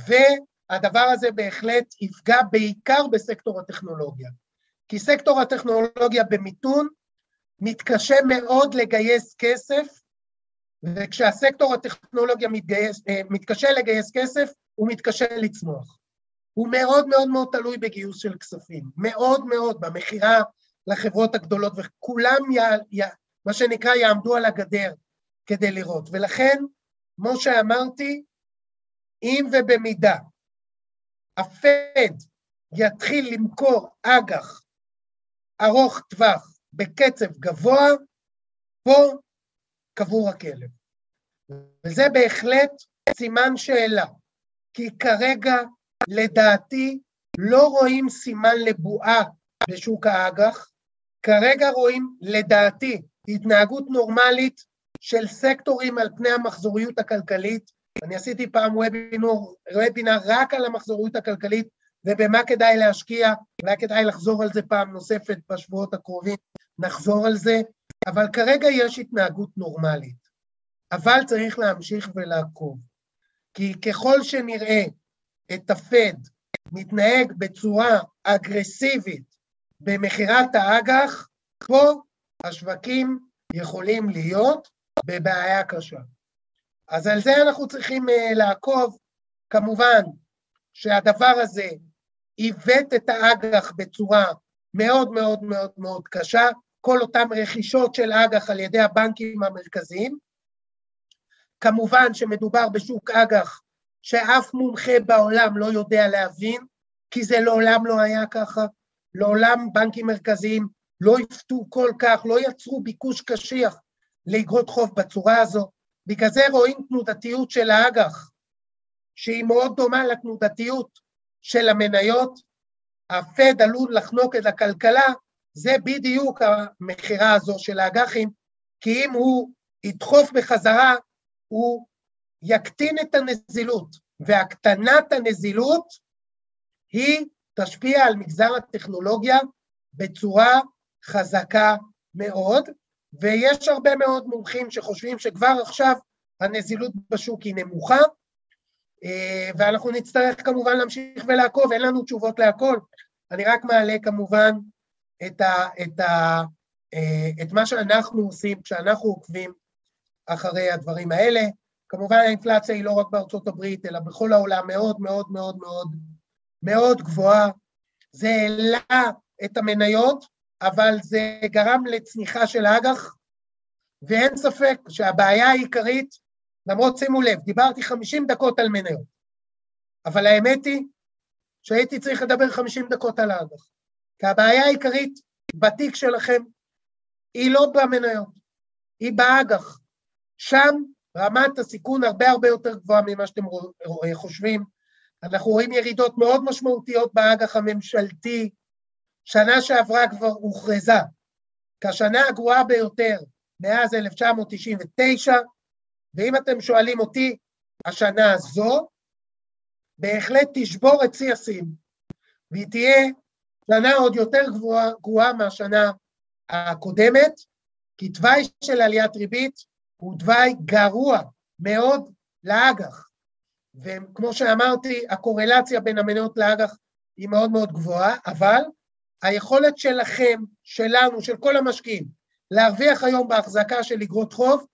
והדבר הזה בהחלט יפגע בעיקר בסקטור הטכנולוגיה. כי סקטור הטכנולוגיה במיתון מתקשה מאוד לגייס כסף וכשהסקטור הטכנולוגיה מתגייס, אה, מתקשה לגייס כסף, הוא מתקשה לצמוח. הוא מאוד מאוד מאוד תלוי בגיוס של כספים, מאוד מאוד, במכירה לחברות הגדולות, וכולם, י, י, מה שנקרא, יעמדו על הגדר כדי לראות. ולכן, כמו שאמרתי, אם ובמידה הפד יתחיל למכור אג"ח ארוך טווח בקצב גבוה, פה קבור הכלב. וזה בהחלט סימן שאלה, כי כרגע, לדעתי, לא רואים סימן לבועה בשוק האג"ח, כרגע רואים, לדעתי, התנהגות נורמלית של סקטורים על פני המחזוריות הכלכלית. אני עשיתי פעם וובינור, וובינר רק על המחזוריות הכלכלית ובמה כדאי להשקיע, אולי כדאי לחזור על זה פעם נוספת בשבועות הקרובים, נחזור על זה, אבל כרגע יש התנהגות נורמלית. אבל צריך להמשיך ולעקוב, כי ככל שנראה את הפד מתנהג בצורה אגרסיבית במכירת האג"ח, פה השווקים יכולים להיות בבעיה קשה. אז על זה אנחנו צריכים uh, לעקוב. כמובן שהדבר הזה עיוות את האג"ח בצורה מאוד מאוד מאוד מאוד קשה, כל אותן רכישות של אג"ח על ידי הבנקים המרכזיים. כמובן שמדובר בשוק אג"ח שאף מומחה בעולם לא יודע להבין, כי זה לעולם לא היה ככה, לעולם בנקים מרכזיים לא יפתו כל כך, לא יצרו ביקוש קשיח לאגרות חוב בצורה הזו. בגלל זה רואים תנודתיות של האג"ח, שהיא מאוד דומה לתנודתיות של המניות. הפד עלול לחנוק את הכלכלה, זה בדיוק המכירה הזו של האג"חים, כי אם הוא ידחוף בחזרה, הוא יקטין את הנזילות, והקטנת הנזילות היא תשפיע על מגזר הטכנולוגיה בצורה חזקה מאוד, ויש הרבה מאוד מומחים שחושבים שכבר עכשיו הנזילות בשוק היא נמוכה, אה, ואנחנו נצטרך כמובן להמשיך ולעקוב, אין לנו תשובות להכל. אני רק מעלה כמובן את, ה, את, ה, אה, את מה שאנחנו עושים כשאנחנו עוקבים אחרי הדברים האלה. כמובן האינפלציה היא לא רק בארצות הברית, אלא בכל העולם מאוד מאוד מאוד מאוד מאוד גבוהה. זה העלה את המניות, אבל זה גרם לצניחה של האג"ח, ואין ספק שהבעיה העיקרית, למרות שימו לב, דיברתי 50 דקות על מניות, אבל האמת היא שהייתי צריך לדבר 50 דקות על האג"ח, כי הבעיה העיקרית בתיק שלכם היא לא במניות, היא באג"ח. שם רמת הסיכון הרבה הרבה יותר גבוהה ממה שאתם חושבים. אנחנו רואים ירידות מאוד משמעותיות באג"ח הממשלתי, שנה שעברה כבר הוכרזה כשנה הגרועה ביותר מאז 1999, ואם אתם שואלים אותי, השנה הזו בהחלט תשבור את שיא השיאים, והיא תהיה שנה עוד יותר גרועה, גרועה מהשנה הקודמת, כי תוואי של עליית ריבית הוא תוואי גרוע מאוד לאג"ח. וכמו שאמרתי, הקורלציה בין המניות לאג"ח היא מאוד מאוד גבוהה, אבל היכולת שלכם, שלנו, של כל המשקיעים, להרוויח היום בהחזקה של אגרות חוב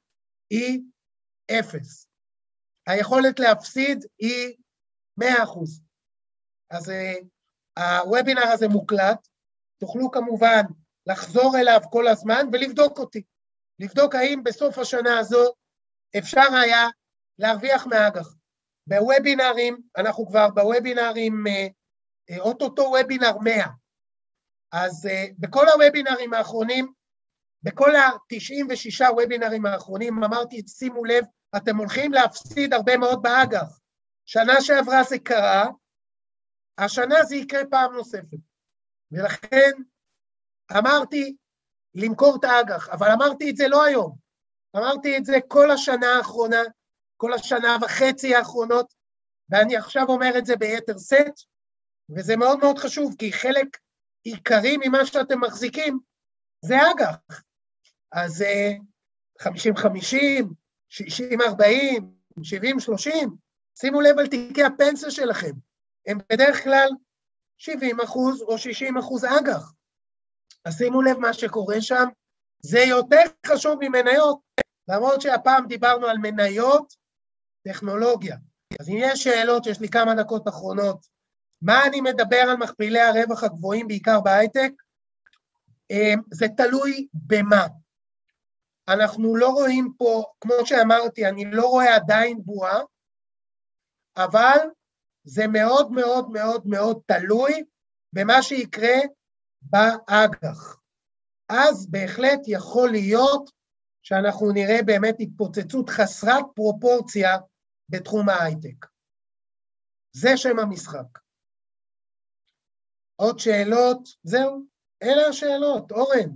היא אפס. היכולת להפסיד היא מאה אחוז. אז uh, הוובינר הזה מוקלט, תוכלו כמובן לחזור אליו כל הזמן ולבדוק אותי. לבדוק האם בסוף השנה הזו אפשר היה להרוויח מאג"ח. בוובינרים, אנחנו כבר בוובינרים, אה, אה, אוטוטו וובינר 100. אז אה, בכל הוובינרים האחרונים, בכל ה-96 וובינרים האחרונים, אמרתי, שימו לב, אתם הולכים להפסיד הרבה מאוד באג"ח. שנה שעברה זה קרה, השנה זה יקרה פעם נוספת. ולכן אמרתי למכור את האג"ח, אבל אמרתי את זה לא היום, אמרתי את זה כל השנה האחרונה, כל השנה וחצי האחרונות, ואני עכשיו אומר את זה ביתר שאת, וזה מאוד מאוד חשוב, כי חלק עיקרי ממה שאתם מחזיקים זה אג"ח. אז 50-50, 60-40, 70-30, שימו לב על תיקי הפנסיה שלכם, הם בדרך כלל 70 אחוז או 60 אחוז אג"ח. אז שימו לב מה שקורה שם, זה יותר חשוב ממניות, למרות שהפעם דיברנו על מניות, טכנולוגיה. אז אם יש שאלות, יש לי כמה דקות אחרונות, מה אני מדבר על מכפילי הרווח הגבוהים, בעיקר בהייטק? אמ, זה תלוי במה. אנחנו לא רואים פה, כמו שאמרתי, אני לא רואה עדיין בועה, אבל זה מאוד מאוד מאוד מאוד תלוי במה שיקרה באג"ח. אז בהחלט יכול להיות שאנחנו נראה באמת התפוצצות חסרת פרופורציה בתחום ההייטק. זה שם המשחק. עוד שאלות? זהו, אלה השאלות. אורן.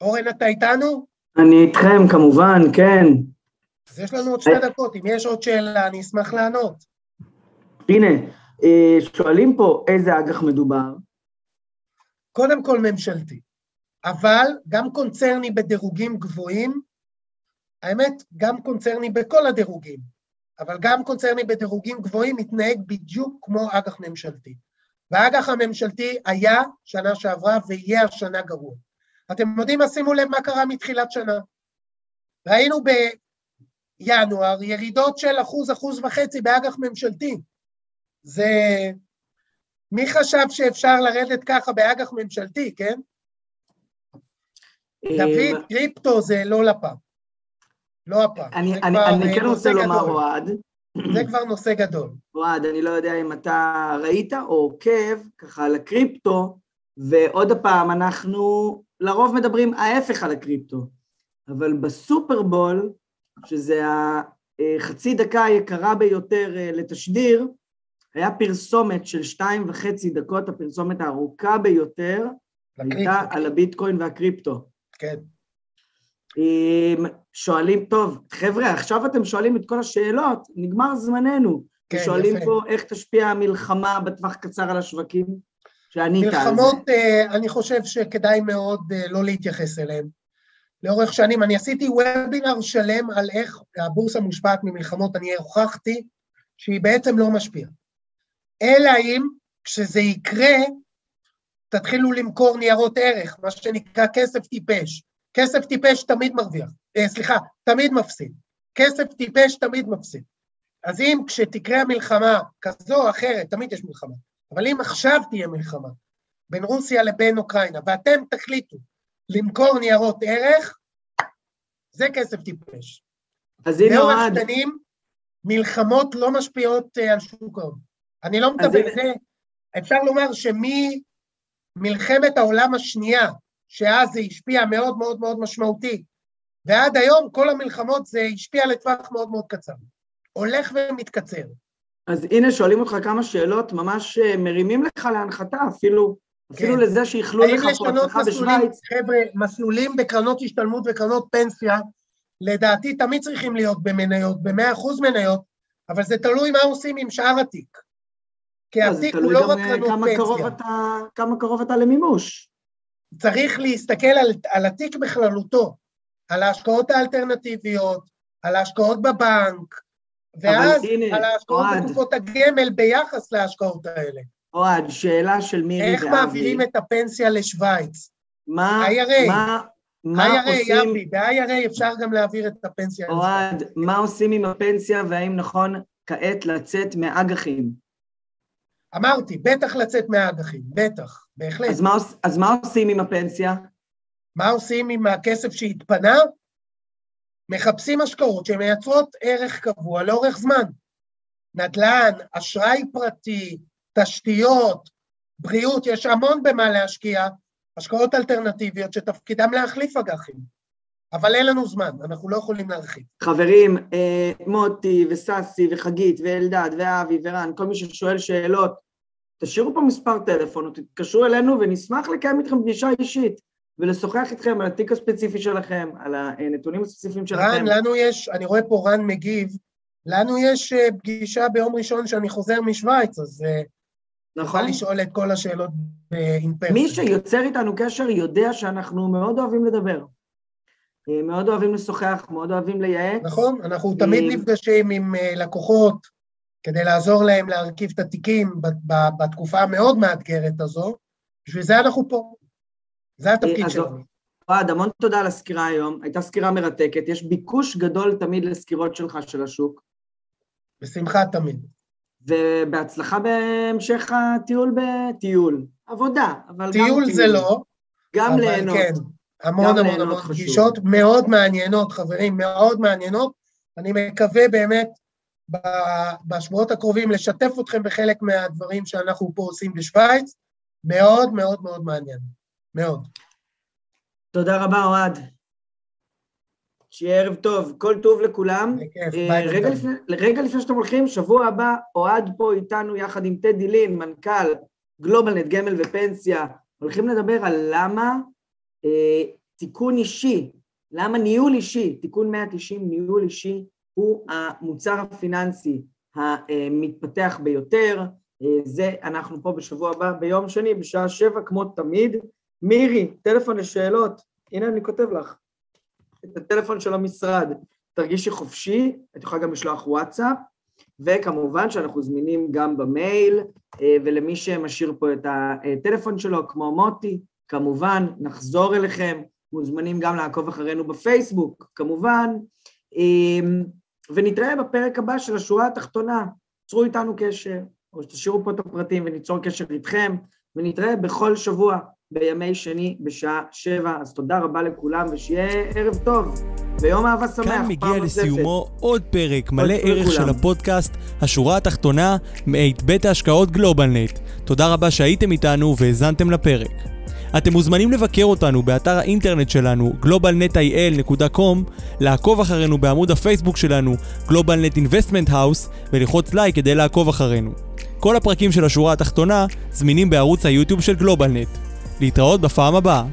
אורן, אתה איתנו? אני איתכם, כמובן, כן. אז יש לנו עוד שתי דקות, אם יש עוד שאלה, אני אשמח לענות. הנה, אה, שואלים פה איזה אג"ח מדובר. קודם כל ממשלתי, אבל גם קונצרני בדירוגים גבוהים, האמת, גם קונצרני בכל הדירוגים, אבל גם קונצרני בדירוגים גבוהים מתנהג בדיוק כמו אג"ח ממשלתי. והאג"ח הממשלתי היה שנה שעברה ויהיה השנה גרוע. אתם יודעים מה? שימו לב מה קרה מתחילת שנה. ראינו בינואר ירידות של אחוז, אחוז וחצי באג"ח ממשלתי. זה... מי חשב שאפשר לרדת ככה באג"ח ממשלתי, כן? אה, דוד, קריפטו זה לא לפ"ם. לא הפעם. אני, אני, אני כן רוצה לומר, אוהד, זה כבר נושא גדול. אוהד, אני לא יודע אם אתה ראית או עוקב ככה על הקריפטו, ועוד פעם, אנחנו לרוב מדברים ההפך על הקריפטו, אבל בסופרבול, שזה החצי דקה היקרה ביותר אה, לתשדיר, היה פרסומת של שתיים וחצי דקות, הפרסומת הארוכה ביותר, הייתה על הביטקוין והקריפטו. כן. שואלים, טוב, חבר'ה, עכשיו אתם שואלים את כל השאלות, נגמר זמננו. כן, שואלים יפה. פה איך תשפיע המלחמה בטווח קצר על השווקים, שענית על זה. מלחמות, אה, אני חושב שכדאי מאוד אה, לא להתייחס אליהן. לאורך שנים, אני עשיתי וובינר שלם על איך הבורסה מושפעת ממלחמות, אני הוכחתי שהיא בעצם לא משפיעה. אלא אם כשזה יקרה, תתחילו למכור ניירות ערך, מה שנקרא כסף טיפש. כסף טיפש תמיד מרוויח, אה, סליחה, תמיד מפסיד. כסף טיפש תמיד מפסיד. אז אם כשתקרה המלחמה כזו או אחרת, תמיד יש מלחמה, אבל אם עכשיו תהיה מלחמה בין רוסיה לבין אוקראינה, ואתם תחליטו למכור ניירות ערך, זה כסף טיפש. אז הנה אוהד... לאורך שנים, מלחמות לא משפיעות אה, על שוק ההון. אני לא מדבר, זה, אפשר לומר שממלחמת העולם השנייה, שאז זה השפיע מאוד מאוד מאוד משמעותי, ועד היום כל המלחמות זה השפיע לטווח מאוד מאוד קצר. הולך ומתקצר. אז הנה, שואלים אותך כמה שאלות, ממש אה, מרימים לך להנחתה, אפילו. אפילו לזה שיכלו לך פה הצלחה בשוויץ. חבר'ה, מסלולים בקרנות השתלמות וקרנות פנסיה, לדעתי תמיד צריכים להיות במניות, במאה אחוז מניות, אבל זה תלוי מה עושים עם שאר התיק. כי התיק הוא לא רק אה, קרנות פנסיה. קרוב אתה, כמה קרוב אתה למימוש. צריך להסתכל על, על התיק בכללותו, על ההשקעות האלטרנטיביות, על ההשקעות בבנק, ואז הנה, על ההשקעות בקופות הגמל ביחס להשקעות האלה. אוהד, שאלה של מירי ואבי. איך מעבירים את הפנסיה לשוויץ? מה, IRA, מה, מה IRA, עושים... ב-IRA אפשר גם להעביר את הפנסיה. אוהד, מה עושים עם הפנסיה והאם נכון כעת לצאת מאג"חים? אמרתי, בטח לצאת מהאג"חים, בטח, בהחלט. אז מה, אז מה עושים עם הפנסיה? מה עושים עם הכסף שהתפנה? מחפשים השקעות שמייצרות ערך קבוע לאורך זמן. נדל"ן, אשראי פרטי, תשתיות, בריאות, יש המון במה להשקיע, השקעות אלטרנטיביות שתפקידם להחליף אג"חים. אבל אין לנו זמן, אנחנו לא יכולים להרחיב. חברים, אה, מוטי וססי וחגית ואלדד ואבי ורן, כל מי ששואל שאלות, תשאירו פה מספר טלפון או תתקשרו אלינו ונשמח לקיים איתכם פגישה אישית. ולשוחח איתכם על התיק הספציפי שלכם, על הנתונים הספציפיים שלכם. רן, לנו יש, אני רואה פה רן מגיב, לנו יש אה, פגישה ביום ראשון שאני חוזר משוויץ, אז אה, נכון. לשאול את כל השאלות באינפרסיה. מי שיוצר איתנו קשר יודע שאנחנו מאוד אוהבים לדבר. אה, מאוד אוהבים לשוחח, מאוד אוהבים לייעץ. נכון, אנחנו תמיד נפגשים עם לקוחות כדי לעזור להם להרכיב את התיקים בתקופה המאוד מאתגרת הזו, בשביל זה אנחנו פה. זה התפקיד שלנו. אוהד, המון תודה על הסקירה היום, הייתה סקירה מרתקת, יש ביקוש גדול תמיד לסקירות שלך של השוק. בשמחה תמיד. ובהצלחה בהמשך הטיול בטיול. עבודה, אבל טיול גם טיול. טיול זה לא. גם ליהנות. כן, המון המון המון פגישות מאוד מעניינות, חברים, מאוד מעניינות. אני מקווה באמת בשבועות הקרובים לשתף אתכם בחלק מהדברים שאנחנו פה עושים בשוויץ. מאוד מאוד מאוד מעניין. מאוד. תודה רבה, אוהד. שיהיה ערב טוב, כל טוב לכולם. בכיף, אה, ביי. רגע, לפני, רגע לפני שאתם הולכים, שבוע הבא, אוהד פה איתנו יחד עם טדי לין, מנכ"ל גלובלנט גמל ופנסיה, הולכים לדבר על למה אה, תיקון אישי, למה ניהול אישי, תיקון 190, ניהול אישי, הוא המוצר הפיננסי המתפתח ביותר. אה, זה אנחנו פה בשבוע הבא, ביום שני, בשעה שבע, כמו תמיד. מירי, טלפון לשאלות, הנה אני כותב לך, את הטלפון של המשרד, תרגישי חופשי, את יכולה גם לשלוח וואטסאפ, וכמובן שאנחנו זמינים גם במייל, אה, ולמי שמשאיר פה את הטלפון שלו, כמו מוטי, כמובן, נחזור אליכם, מוזמנים גם לעקוב אחרינו בפייסבוק, כמובן, אה, ונתראה בפרק הבא של השורה התחתונה, צרו איתנו קשר, או שתשאירו פה את הפרטים וניצור קשר איתכם, ונתראה בכל שבוע בימי שני בשעה שבע. אז תודה רבה לכולם ושיהיה ערב טוב. ויום אהבה שמח. כאן מגיע פעם נוספת. לסיומו עוד פרק מלא ערך של. הפודקאסט, השורה התחתונה, מאת בית ההשקעות גלובלנט. תודה רבה שהייתם איתנו והאזנתם לפרק. אתם מוזמנים לבקר אותנו באתר האינטרנט שלנו globalnetil.com, לעקוב אחרינו בעמוד הפייסבוק שלנו GlobalNet Investment House וללחוץ לייק כדי לעקוב אחרינו. כל הפרקים של השורה התחתונה זמינים בערוץ היוטיוב של גלובלנט. להתראות בפעם הבאה.